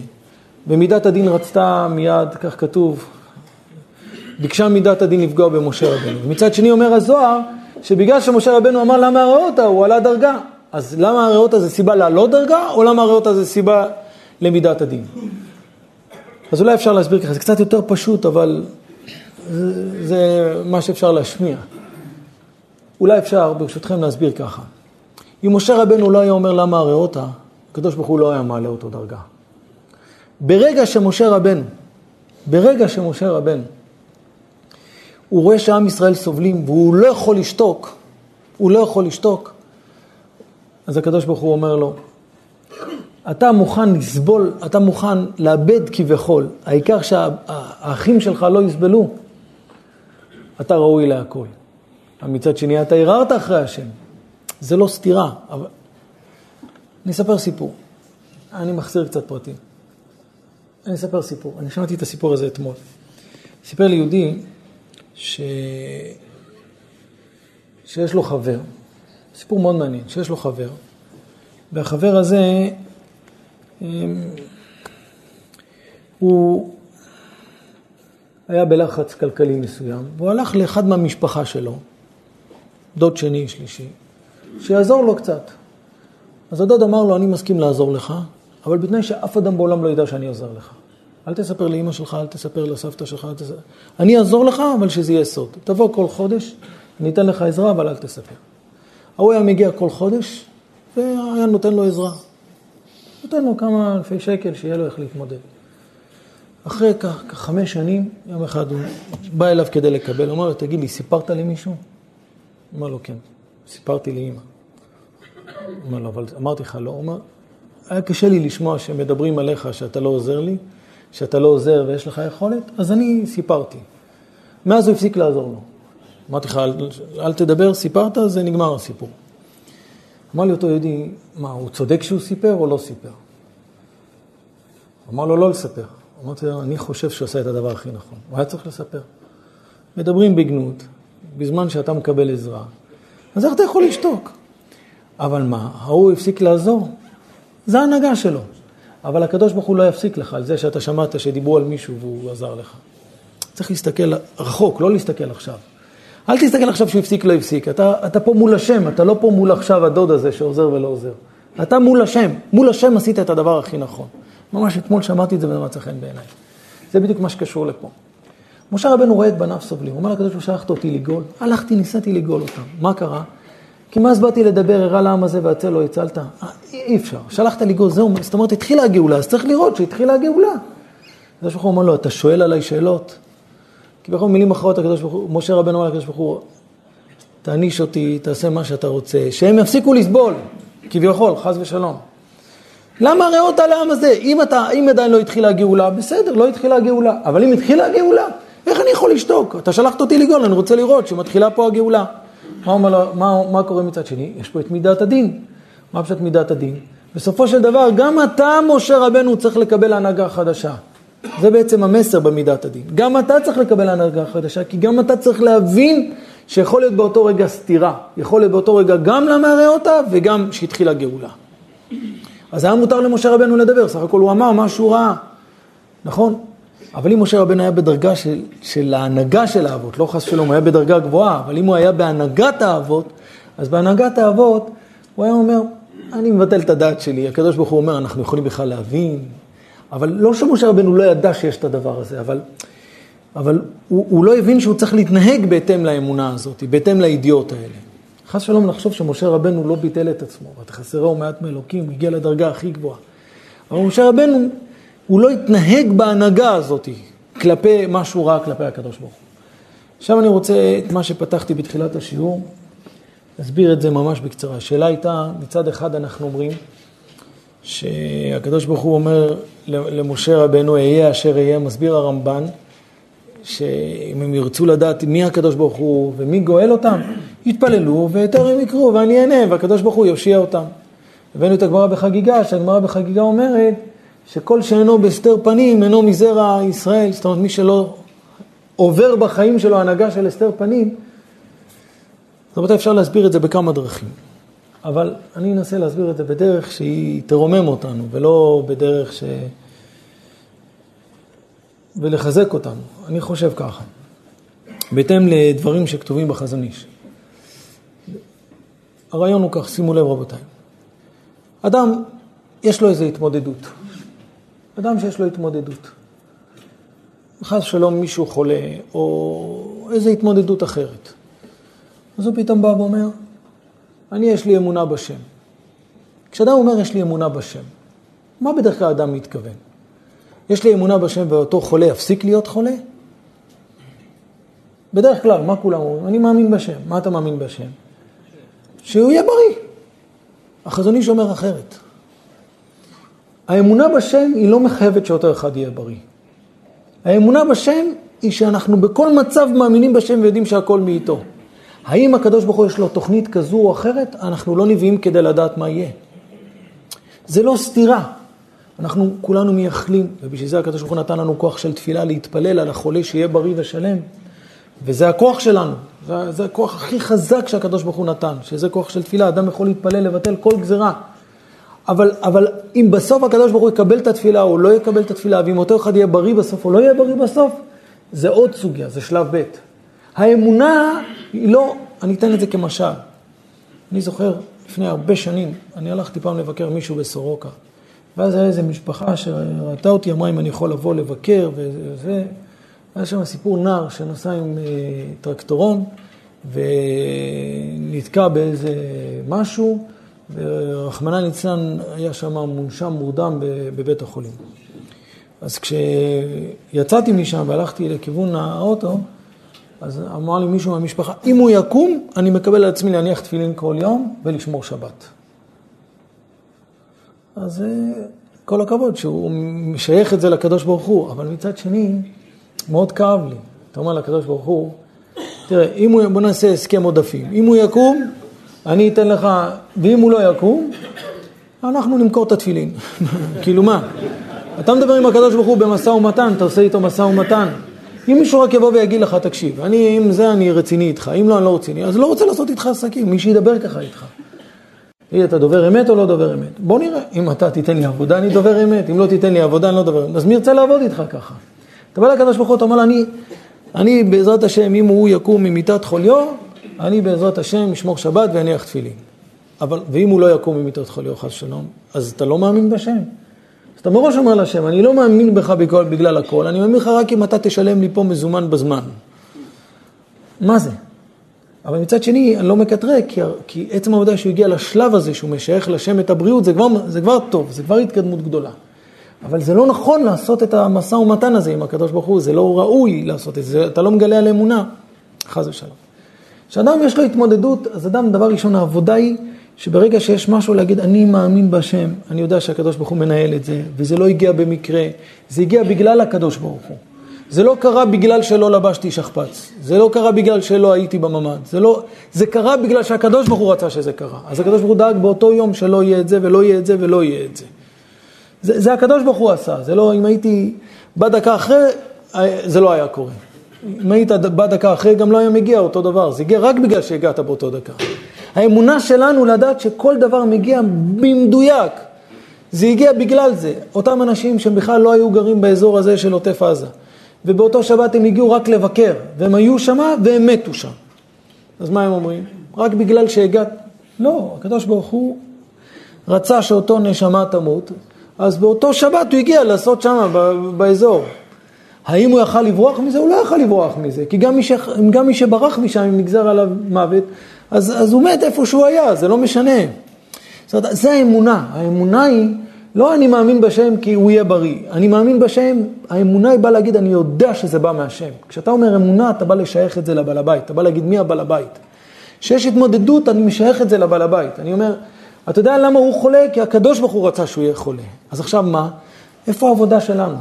במידת הדין רצתה מיד, כך כתוב, ביקשה מידת הדין לפגוע במשה רבנו. ומצד שני אומר הזוהר, שבגלל שמשה רבנו אמר למה הרעותה, הוא עלה דרגה. אז למה הרעותה זה סיבה לעלות דרגה, או למה הרעותה זה סיבה למידת הדין? אז אולי אפשר להסביר ככה, זה קצת יותר פשוט, אבל זה, זה מה שאפשר להשמיע. אולי אפשר, ברשותכם, להסביר ככה. אם משה רבנו לא היה אומר למה הרעותה, הקדוש ברוך הוא לא היה מעלה אותו דרגה. ברגע שמשה רבנו, ברגע שמשה רבנו הוא רואה שעם ישראל סובלים והוא לא יכול לשתוק, הוא לא יכול לשתוק, אז הקדוש ברוך הוא אומר לו, אתה מוכן לסבול, אתה מוכן לאבד כביכול, העיקר שהאחים שלך לא יסבלו, אתה ראוי להכל. מצד שני, אתה ערערת אחרי השם. זה לא סתירה, אבל... אני אספר סיפור. אני מחזיר קצת פרטים. אני אספר סיפור. אני שמעתי את הסיפור הזה אתמול. סיפר לי יהודי ש... שיש לו חבר, סיפור מאוד מעניין, שיש לו חבר, והחבר הזה, אמ, הוא היה בלחץ כלכלי מסוים, והוא הלך לאחד מהמשפחה שלו, דוד שני, שלישי, שיעזור לו קצת. אז הדוד אמר לו, אני מסכים לעזור לך, אבל בתנאי שאף אדם בעולם לא ידע שאני עוזר לך. אל תספר לאימא שלך, אל תספר לסבתא שלך, אל תספר... אני אעזור לך, אבל שזה יהיה סוד. תבוא כל חודש, אני אתן לך עזרה, אבל אל תספר. ההוא היה מגיע כל חודש, והיה נותן לו עזרה. נותן לו כמה אלפי שקל, שיהיה לו איך להתמודד. אחרי כך, חמש שנים, יום אחד הוא בא אליו כדי לקבל, הוא אמר לו, תגיד לי, סיפרת למישהו? הוא אמר לו, כן, סיפרתי לאימא. אומר לו, אבל אמרתי לך לא. אומר, היה קשה לי לשמוע שמדברים עליך שאתה לא עוזר לי, שאתה לא עוזר ויש לך יכולת, אז אני סיפרתי. מאז הוא הפסיק לעזור לו. אמרתי לך, אל, אל תדבר, סיפרת, זה נגמר הסיפור. אמר לי אותו יהודי, מה, הוא צודק שהוא סיפר או לא סיפר? אמר לו לא לספר. אמרתי לו, אני חושב שהוא עשה את הדבר הכי נכון. הוא היה צריך לספר. מדברים בגנות, בזמן שאתה מקבל עזרה, אז איך אתה יכול לשתוק? אבל מה, ההוא הפסיק לעזור? זה ההנהגה שלו. אבל הקדוש ברוך הוא לא יפסיק לך על זה שאתה שמעת שדיברו על מישהו והוא עזר לך. צריך להסתכל רחוק, לא להסתכל עכשיו. אל תסתכל עכשיו שהוא הפסיק, לא הפסיק. אתה, אתה פה מול השם, אתה לא פה מול עכשיו הדוד הזה שעוזר ולא עוזר. אתה מול השם, מול השם עשית את הדבר הכי נכון. ממש אתמול שמעתי את זה וזה מצא חן בעיניי. זה בדיוק מה שקשור לפה. משה רבנו רואה את בניו סובלים, הוא אומר לקדוש ברוך הוא שלחת אותי לגאול, הלכתי, ניסיתי לגאול אותם. מה קרה? כי מה אז באתי לדבר, הרע לעם הזה והצל לא הצלת? אה, אי אפשר, שלחת לגאול, זהו, זאת אומרת, התחילה הגאולה, אז צריך לראות שהתחילה הגאולה. הקדוש ברוך הוא אומר לו, אתה שואל עליי שאלות? כי בכל מילים אחרות, הקדוש ברוך הוא, משה רבנו אומר לקדוש ברוך הוא, תעניש אותי, תעשה מה שאתה רוצה, שהם יפסיקו לסבול, כביכול, חס ושלום. למה הריאות על העם הזה? אם, אתה, אם עדיין לא התחילה הגאולה, בסדר, לא התחילה הגאולה. אבל אם התחילה הגאולה, איך אני יכול לשתוק? אתה שלחת אותי לגאול, אני רוצה לראות שמתחילה פה הגאולה. מה, לו, מה, מה קורה מצד שני? יש פה את מידת הדין. מה פשוט מידת הדין? בסופו של דבר, גם אתה, משה רבנו, צריך לקבל הנהגה חדשה. זה בעצם המסר במידת הדין. גם אתה צריך לקבל הנהגה חדשה, כי גם אתה צריך להבין שיכול להיות באותו רגע סתירה. יכול להיות באותו רגע גם למערה אותה וגם שהתחילה גאולה. אז היה מותר למשה רבנו לדבר, סך הכל הוא אמר מה שהוא ראה, נכון? אבל אם משה רבנו היה בדרגה של, של ההנהגה של האבות, לא חס ושלום, הוא היה בדרגה גבוהה, אבל אם הוא היה בהנהגת האבות, אז בהנהגת האבות הוא היה אומר, אני מבטל את הדעת שלי, הקדוש ברוך הוא אומר, אנחנו יכולים בכלל להבין, אבל לא שמשה רבנו לא ידע שיש את הדבר הזה, אבל, אבל הוא, הוא לא הבין שהוא צריך להתנהג בהתאם לאמונה הזאת, בהתאם לידיעות האלה. חס ושלום לחשוב שמשה רבנו לא ביטל את עצמו, ותחסרו מעט מאלוקים, הגיע לדרגה הכי גבוהה. אבל משה רבנו, הוא לא התנהג בהנהגה הזאת כלפי משהו רע כלפי הקדוש ברוך הוא. עכשיו אני רוצה את מה שפתחתי בתחילת השיעור, להסביר את זה ממש בקצרה. השאלה הייתה, מצד אחד אנחנו אומרים, שהקדוש ברוך הוא אומר למשה רבנו, אהיה אשר אהיה, מסביר הרמב"ן, שאם הם ירצו לדעת מי הקדוש ברוך הוא ומי גואל אותם, יתפללו הם יקראו ואני אענה והקדוש ברוך הוא יושיע אותם. הבאנו את הגמרא בחגיגה, שהגמרא בחגיגה אומרת שכל שאינו בהסתר פנים אינו מזרע ישראל, זאת אומרת מי שלא עובר בחיים שלו הנהגה של הסתר פנים, זאת אומרת אפשר להסביר את זה בכמה דרכים. אבל אני אנסה להסביר את זה בדרך שהיא תרומם אותנו ולא בדרך ש... ולחזק אותנו. אני חושב ככה, בהתאם לדברים שכתובים בחזון איש. הרעיון הוא כך, שימו לב רבותיי. אדם, יש לו איזו התמודדות. אדם שיש לו התמודדות. חס שלום מישהו חולה, או איזו התמודדות אחרת. אז הוא פתאום בא ואומר, אני יש לי אמונה בשם. כשאדם אומר יש לי אמונה בשם, מה בדרך כלל אדם מתכוון? יש לי אמונה בשם ואותו חולה יפסיק להיות חולה? בדרך כלל, מה כולם אומרים? אני מאמין בשם. מה אתה מאמין בשם? שהוא יהיה בריא. החזון איש אומר אחרת. האמונה בשם היא לא מחייבת שאותו אחד יהיה בריא. האמונה בשם היא שאנחנו בכל מצב מאמינים בשם ויודעים שהכל מאיתו. האם הקדוש ברוך הוא יש לו תוכנית כזו או אחרת? אנחנו לא נביאים כדי לדעת מה יהיה. זה לא סתירה. אנחנו כולנו מייחלים, ובשביל זה הקדוש ברוך הוא נתן לנו כוח של תפילה להתפלל על החולה שיהיה בריא ושלם. וזה הכוח שלנו, זה, זה הכוח הכי חזק שהקדוש ברוך הוא נתן, שזה כוח של תפילה, אדם יכול להתפלל, לבטל כל גזרה. אבל, אבל אם בסוף הקדוש ברוך הוא יקבל את התפילה או לא יקבל את התפילה, ואם אותו אחד יהיה בריא בסוף או לא יהיה בריא בסוף, זה עוד סוגיה, זה שלב ב'. האמונה היא לא, אני אתן את זה כמשל. אני זוכר, לפני הרבה שנים, אני הלכתי פעם לבקר מישהו בסורוקה. ואז היה איזו משפחה שראתה אותי, אמרה אם אני יכול לבוא לבקר וזה. היה שם סיפור נער שנסע עם אה, טרקטורון ונתקע באיזה משהו, ורחמנא ליצלן היה שם מונשם מורדם בבית החולים. אז כשיצאתי משם והלכתי לכיוון האוטו, אז אמר לי מישהו מהמשפחה, אם הוא יקום, אני מקבל על עצמי להניח תפילין כל יום ולשמור שבת. אז אה, כל הכבוד שהוא משייך את זה לקדוש ברוך הוא, אבל מצד שני, מאוד כאב לי. אתה אומר לקדוש ברוך הוא, תראה, אם הוא, בוא נעשה הסכם עודפים. אם הוא יקום, אני אתן לך, ואם הוא לא יקום, אנחנו נמכור את התפילין. כאילו מה? אתה מדבר עם הקדוש ברוך הוא במשא ומתן, אתה עושה איתו משא ומתן. אם מישהו רק יבוא ויגיד לך, תקשיב, אני, אם זה אני רציני איתך, אם לא, אני לא רציני, אז לא רוצה לעשות איתך עסקים, מי שידבר ככה איתך. תגיד, אתה דובר אמת או לא דובר אמת? בוא נראה, אם אתה תיתן לי עבודה, אני דובר אמת, אם לא תיתן לי עבודה, אני לא דובר אמת. אז מי ירצה לעבוד איתך ככה? אתה בא לקדוש ברוך הוא, אתה אומר אני, אני בעזרת השם, אם הוא יקום ממיטת חוליו, אני בעזרת השם אשמור שבת ואניח תפילין. אבל, ואם הוא לא יקום ממיטות חוליו חס שלום, אז אתה לא מאמין בשם. אז אתה מראש אומר לשם, אני לא מאמין בך בגלל, בגלל הכל, אני מאמין לך רק אם אתה תשלם לי פה מזומן בזמן. מה זה? אבל מצד שני, אני לא מקטרק, כי, כי עצם העובדה שהוא הגיע לשלב הזה, שהוא משייך לשם את הבריאות, זה כבר, זה כבר טוב, זה כבר התקדמות גדולה. אבל זה לא נכון לעשות את המשא ומתן הזה עם הקדוש ברוך הוא, זה לא ראוי לעשות את זה, אתה לא מגלה על אמונה, חס ושלום. כשאדם יש לו התמודדות, אז אדם, דבר ראשון, העבודה היא שברגע שיש משהו להגיד, אני מאמין בהשם, אני יודע שהקדוש ברוך הוא מנהל את זה, וזה לא הגיע במקרה, זה הגיע בגלל הקדוש ברוך הוא. זה לא קרה בגלל שלא לבשתי שכפ"ץ, זה לא קרה בגלל שלא הייתי בממ"ד, זה, לא, זה קרה בגלל שהקדוש ברוך הוא רצה שזה קרה. אז הקדוש ברוך הוא דאג באותו יום שלא יהיה את זה ולא יהיה את זה ולא יהיה את זה. זה, זה הקדוש ברוך הוא עשה, זה לא, אם הייתי בא דקה אחרי, זה לא היה קורה. אם היית בא דקה אחרי, גם לא היה מגיע אותו דבר, זה הגיע רק בגלל שהגעת באותו דקה. האמונה שלנו לדעת שכל דבר מגיע במדויק, זה הגיע בגלל זה. אותם אנשים שהם בכלל לא היו גרים באזור הזה של עוטף עזה. ובאותו שבת הם הגיעו רק לבקר, והם היו שמה והם מתו שם. אז מה הם אומרים? רק בגלל שהגעת... לא, הקדוש ברוך הוא רצה שאותו נשמה תמות, אז באותו שבת הוא הגיע לעשות שמה, באזור. האם הוא יכל לברוח מזה? הוא לא יכל לברוח מזה, כי גם מי, ש... גם מי שברח משם, אם נגזר עליו מוות, אז, אז הוא מת איפה שהוא היה, זה לא משנה. זאת אומרת, זה האמונה. האמונה היא לא אני מאמין בשם כי הוא יהיה בריא, אני מאמין בשם, האמונה היא באה להגיד אני יודע שזה בא מהשם. כשאתה אומר אמונה אתה בא לשייך את זה לבעל הבית, אתה בא להגיד מי הבעל הבית. כשיש התמודדות אני משייך את זה לבעל הבית, אני אומר, אתה יודע למה הוא חולה? כי הקדוש ברוך הוא רצה שהוא יהיה חולה. אז עכשיו מה? איפה העבודה שלנו?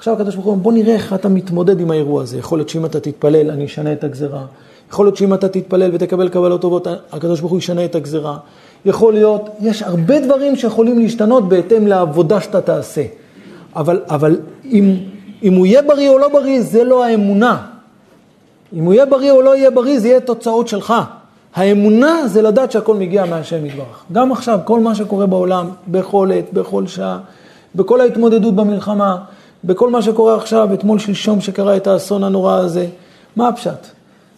עכשיו הקדוש ברוך הוא אומר בוא נראה איך אתה מתמודד עם האירוע הזה. יכול להיות שאם אתה תתפלל אני אשנה את הגזרה. יכול להיות שאם אתה תתפלל ותקבל קבלות טובות הקדוש ברוך הוא ישנה את הגזרה. יכול להיות, יש הרבה דברים שיכולים להשתנות בהתאם לעבודה שאתה תעשה. אבל, אבל אם, אם הוא יהיה בריא או לא בריא, זה לא האמונה. אם הוא יהיה בריא או לא יהיה בריא, זה יהיה תוצאות שלך. האמונה זה לדעת שהכל מגיע מהשם יתברך. גם עכשיו, כל מה שקורה בעולם, בכל עת, בכל שעה, בכל ההתמודדות במלחמה, בכל מה שקורה עכשיו, אתמול שלשום שקרה את האסון הנורא הזה, מה הפשט?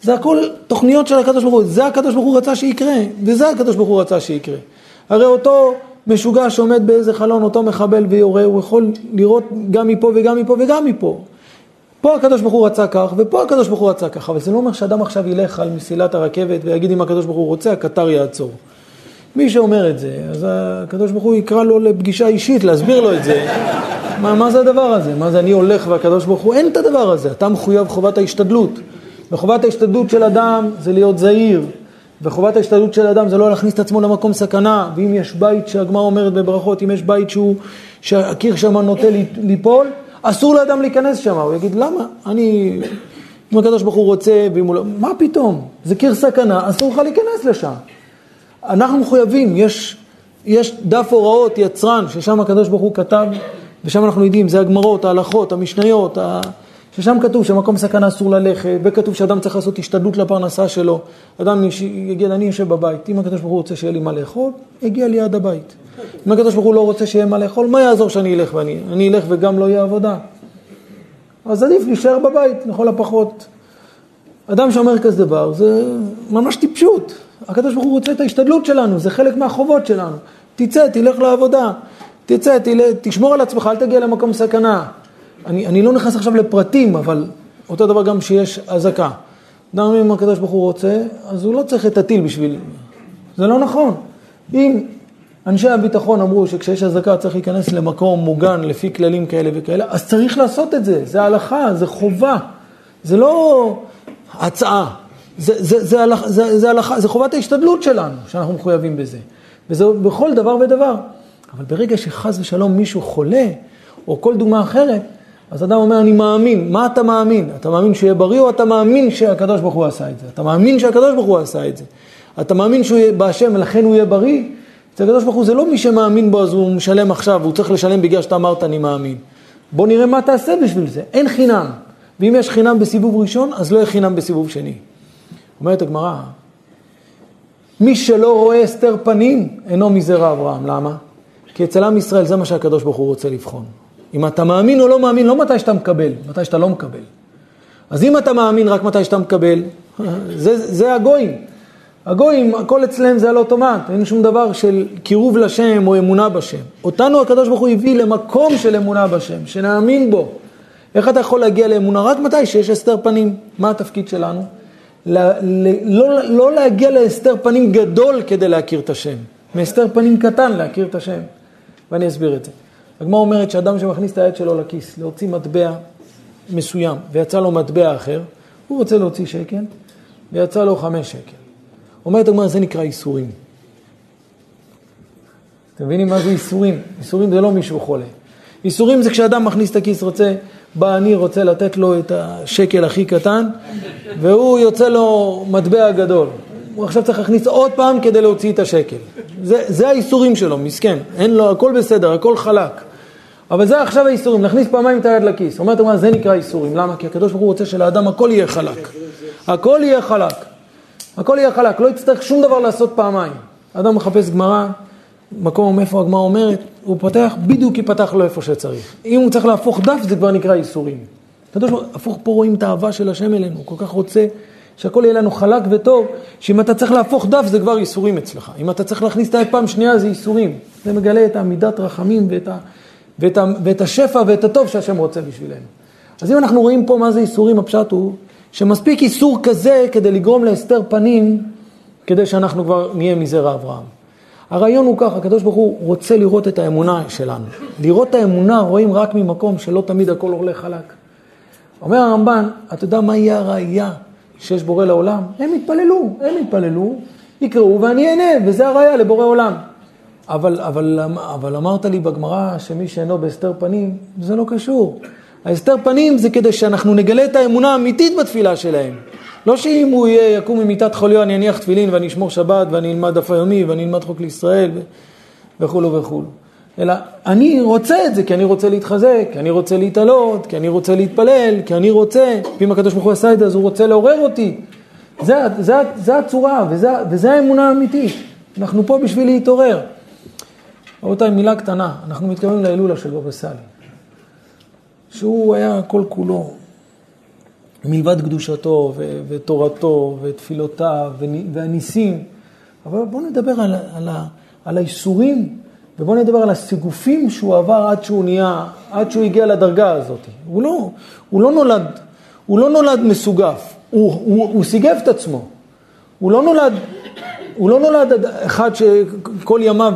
זה הכל תוכניות של הקדוש ברוך הוא, זה הקדוש ברוך הוא רצה שיקרה, וזה הקדוש ברוך הוא רצה שיקרה. הרי אותו משוגע שעומד באיזה חלון, אותו מחבל ויורה, הוא יכול לראות גם מפה וגם מפה וגם מפה. פה הקדוש ברוך הוא רצה כך, ופה הקדוש ברוך הוא רצה כך, אבל זה לא אומר שאדם עכשיו ילך על מסילת הרכבת ויגיד אם הקדוש ברוך הוא רוצה, הקטר יעצור. מי שאומר את זה, אז הקדוש ברוך הוא יקרא לו לפגישה אישית, להסביר לו את זה. מה, מה זה הדבר הזה? מה זה אני הולך והקדוש ברוך הוא? אין את הדבר הזה. אתה מחויב חובת ההשתדלות. וחובת ההשתדלות של אדם זה להיות זהיר, וחובת ההשתדלות של אדם זה לא להכניס את עצמו למקום סכנה, ואם יש בית שהגמרא אומרת בברכות, אם יש בית שהוא, שהקיר שם נוטה ליפול, אסור לאדם להיכנס שם, הוא יגיד למה? אני, אם הקדוש ברוך הוא רוצה, ואם הוא לא, מה פתאום? זה קיר סכנה, אסור לך להיכנס לשם. אנחנו מחויבים, יש, יש דף הוראות יצרן, ששם הקדוש ברוך הוא כתב, ושם אנחנו יודעים, זה הגמרות, ההלכות, המשניות, ה... ששם כתוב שמקום סכנה אסור ללכת, וכתוב שאדם צריך לעשות השתדלות לפרנסה שלו. אדם יגיד, אני יושב בבית, אם הקדוש ברוך הוא רוצה שיהיה לי מה לאכול, יגיע ליד הבית. אם הקדוש ברוך הוא לא רוצה שיהיה מה לאכול, מה יעזור שאני אלך ואני אני אלך וגם לא יהיה עבודה? אז עדיף להישאר בבית, לכל הפחות. אדם שאומר כזה דבר, זה ממש טיפשות. הקדוש ברוך הוא רוצה את ההשתדלות שלנו, זה חלק מהחובות שלנו. תצא, תלך לעבודה, תצא, תלך, תשמור על עצמך, אל תגיע למקום סכנה. אני, אני לא נכנס עכשיו לפרטים, אבל אותו דבר גם שיש אזעקה. אדם אם הקדוש ברוך הוא רוצה, אז הוא לא צריך את הטיל בשביל... זה לא נכון. אם אנשי הביטחון אמרו שכשיש אזעקה צריך להיכנס למקום מוגן לפי כללים כאלה וכאלה, אז צריך לעשות את זה, זה הלכה, זה חובה, זה לא הצעה, זה, זה, זה, הלכה, זה, זה, הלכה, זה חובת ההשתדלות שלנו, שאנחנו מחויבים בזה, וזה בכל דבר ודבר. אבל ברגע שחס ושלום מישהו חולה, או כל דוגמה אחרת, אז אדם אומר, אני מאמין. מה אתה מאמין? אתה מאמין שהוא יהיה בריא או אתה מאמין שהקדוש ברוך הוא עשה את זה? אתה מאמין שהקדוש ברוך הוא עשה את זה. אתה מאמין שהוא יהיה בהשם ולכן הוא יהיה בריא? אצל הקדוש ברוך הוא זה לא מי שמאמין בו אז הוא משלם עכשיו, הוא צריך לשלם בגלל שאתה אמרת אני מאמין. בוא נראה מה תעשה בשביל זה. אין חינם. ואם יש חינם בסיבוב ראשון, אז לא יהיה חינם בסיבוב שני. אומרת הגמרא, מי שלא רואה הסתר פנים, אינו מזרע אברהם. למה? כי אצל עם ישראל זה מה שהקדוש ברוך הוא רוצה לבחון. אם אתה מאמין או לא מאמין, לא מתי שאתה מקבל, מתי שאתה לא מקבל. אז אם אתה מאמין רק מתי שאתה מקבל, זה, זה הגויים. הגויים, הכל אצלם זה על אוטומט, אין שום דבר של קירוב לשם או אמונה בשם. אותנו הקדוש ברוך הוא הביא למקום של אמונה בשם, שנאמין בו. איך אתה יכול להגיע לאמונה? רק מתי שיש הסתר פנים. מה התפקיד שלנו? ל- ל- לא, לא להגיע להסתר פנים גדול כדי להכיר את השם, מהסתר פנים קטן להכיר את השם. ואני אסביר את זה. הגמרא אומרת שאדם שמכניס את היד שלו לכיס להוציא מטבע מסוים ויצא לו מטבע אחר, הוא רוצה להוציא שקל ויצא לו חמש שקל. אומרת הגמרא, זה נקרא איסורים. אתם מבינים מה זה איסורים? איסורים זה לא מישהו חולה. איסורים זה כשאדם מכניס את הכיס, רוצה, בא אני רוצה לתת לו את השקל הכי קטן, והוא יוצא לו מטבע גדול. הוא עכשיו צריך להכניס עוד פעם כדי להוציא את השקל. זה, זה האיסורים שלו, מסכן. אין לו, הכל בסדר, הכל חלק. אבל זה עכשיו האיסורים, להכניס פעמיים את היד לכיס. אומרת הגמרא, זה נקרא איסורים. למה? כי הקדוש ברוך הוא רוצה שלאדם הכל יהיה חלק. הכל יהיה חלק. הכל יהיה חלק, לא יצטרך שום דבר לעשות פעמיים. אדם מחפש גמרא, מקום איפה הגמרא אומרת, הוא פותח, בדיוק ייפתח לו איפה שצריך. אם הוא צריך להפוך דף, זה כבר נקרא איסורים. הקדוש ברוך הוא, הפוך פה רואים את האהבה של השם אלינו, הוא כל כך רוצה שהכל יהיה לנו חלק וטוב, שאם אתה צריך להפוך דף זה כבר איסורים אצלך. אם אתה צריך להכניס את היד פעם שנייה זה איסורים. זה מגלה את המידת רחמים ואת, ה, ואת, ה, ואת השפע ואת הטוב שהשם רוצה בשבילנו. אז אם אנחנו רואים פה מה זה איסורים, הפשט הוא שמספיק איסור כזה כדי לגרום להסתר פנים, כדי שאנחנו כבר נהיה מזרע אברהם. הרעיון הוא ככה, הקדוש ברוך הוא רוצה לראות את האמונה שלנו. לראות את האמונה רואים רק ממקום שלא תמיד הכל עולה חלק. אומר הרמב"ן, אתה יודע מה יהיה הראייה שיש בורא לעולם? הם יתפללו, הם יתפללו, יקראו ואני אענה, וזה הראייה לבורא עולם. אבל, אבל, אבל אמרת לי בגמרא שמי שאינו בהסתר פנים, זה לא קשור. ההסתר פנים זה כדי שאנחנו נגלה את האמונה האמיתית בתפילה שלהם. לא שאם הוא יהיה, יקום ממיטת חוליו, אני אניח תפילין ואני אשמור שבת ואני אלמד דף היומי ואני אלמד חוק לישראל וכולו וכולו. אלא אני רוצה את זה כי אני רוצה להתחזק, כי אני רוצה להתעלות, כי אני רוצה להתפלל, כי אני רוצה, ואם הקדוש ברוך הוא עשה את זה אז הוא רוצה לעורר אותי. זה, זה, זה הצורה וזה, וזה האמונה האמיתית. אנחנו פה בשביל להתעורר. רבותיי, מילה קטנה, אנחנו מתכוונים להילולה של בבא סאלי. שהוא היה כל כולו, מלבד קדושתו ו- ותורתו ותפילותיו והניסים. אבל בואו נדבר על, על, על האיסורים ובואו נדבר על הסיגופים שהוא עבר עד שהוא נהיה, עד שהוא הגיע לדרגה הזאת. הוא לא, הוא לא נולד, הוא לא נולד מסוגף, הוא, הוא, הוא סיגף את עצמו. הוא לא נולד, הוא לא נולד אחד שכל ימיו,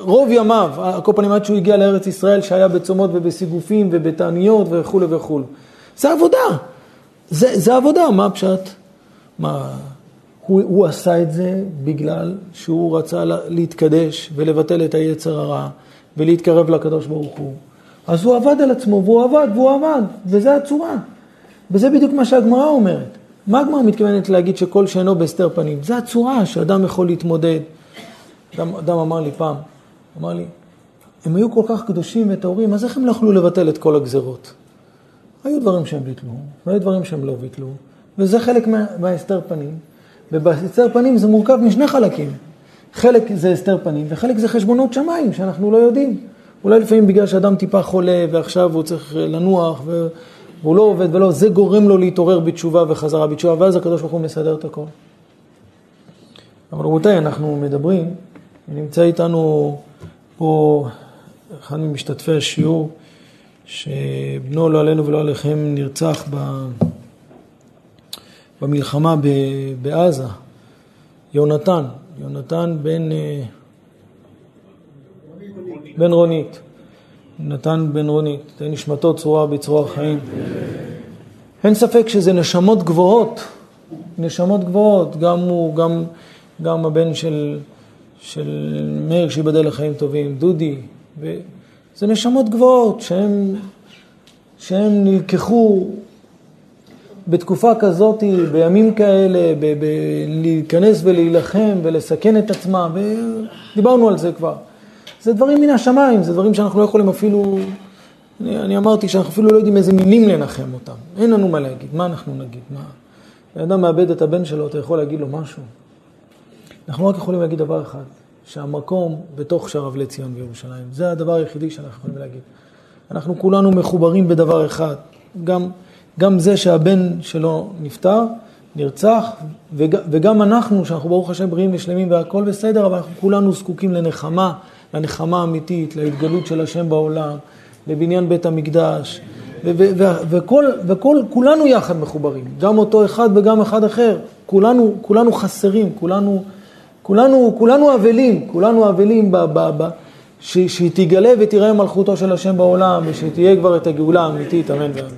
רוב ימיו, על כל פנים עד שהוא הגיע לארץ ישראל שהיה בצומות ובסיגופים ובתעניות וכולי וכולי. זה עבודה. זה, זה עבודה, מה הפשט? מה, הוא, הוא עשה את זה בגלל שהוא רצה להתקדש ולבטל את היצר הרע ולהתקרב לקדוש ברוך הוא. אז הוא עבד על עצמו והוא עבד והוא עבד, וזה הצורה. וזה בדיוק מה שהגמרא אומרת. מה הגמרא מתכוונת להגיד שכל שאינו בהסתר פנים? זה הצורה שאדם יכול להתמודד. אדם, אדם אמר לי פעם, אמר לי, הם היו כל כך קדושים וטהורים, אז איך הם לא יכלו לבטל את כל הגזרות? היו דברים שהם ביטלו, והיו דברים שהם לא ביטלו, וזה חלק מה, מההסתר פנים. ובהסתר פנים זה מורכב משני חלקים. חלק זה הסתר פנים, וחלק זה חשבונות שמיים שאנחנו לא יודעים. אולי לפעמים בגלל שאדם טיפה חולה ועכשיו הוא צריך לנוח והוא לא עובד ולא, זה גורם לו להתעורר בתשובה וחזרה בתשובה, ואז הקדוש ברוך הוא מסדר את הכל. אבל רבותיי, אנחנו מדברים, נמצא איתנו פה אחד ממשתתפי השיעור, שבנו לא עלינו ולא עליכם נרצח ב... במלחמה בעזה, יונתן, יונתן בן, בן רונית, יונתן בן רונית, תהיה נשמתו צרורה בצרור החיים. אין ספק שזה נשמות גבוהות, נשמות גבוהות, גם הוא, גם, גם הבן של, של מאיר שיבדל לחיים טובים, דודי, זה נשמות גבוהות שהם, שהם נלקחו בתקופה כזאת, בימים כאלה, ב- ב- להיכנס ולהילחם ולסכן את עצמם, ודיברנו על זה כבר. זה דברים מן השמיים, זה דברים שאנחנו לא יכולים אפילו, אני, אני אמרתי שאנחנו אפילו לא יודעים איזה מילים לנחם אותם. אין לנו מה להגיד, מה אנחנו נגיד? מה? אדם מאבד את הבן שלו, אתה יכול להגיד לו משהו? אנחנו רק יכולים להגיד דבר אחד, שהמקום בתוך שער אבלי ציון בירושלים, זה הדבר היחידי שאנחנו יכולים להגיד. אנחנו כולנו מחוברים בדבר אחד, גם... גם זה שהבן שלו נפטר, נרצח, וג, וגם אנחנו, שאנחנו ברוך השם בריאים ושלמים והכל בסדר, אבל אנחנו כולנו זקוקים לנחמה, לנחמה אמיתית, להתגלות של השם בעולם, לבניין בית המקדש, וכל, וכל, כולנו יחד מחוברים, גם אותו אחד וגם אחד אחר, כולנו, כולנו חסרים, כולנו, כולנו, כולנו אבלים, כולנו אבלים ב, ב, ב, ש, שהיא תגלה ותראה מלכותו של השם בעולם, ושתהיה כבר את הגאולה האמיתית, אמן ואמן.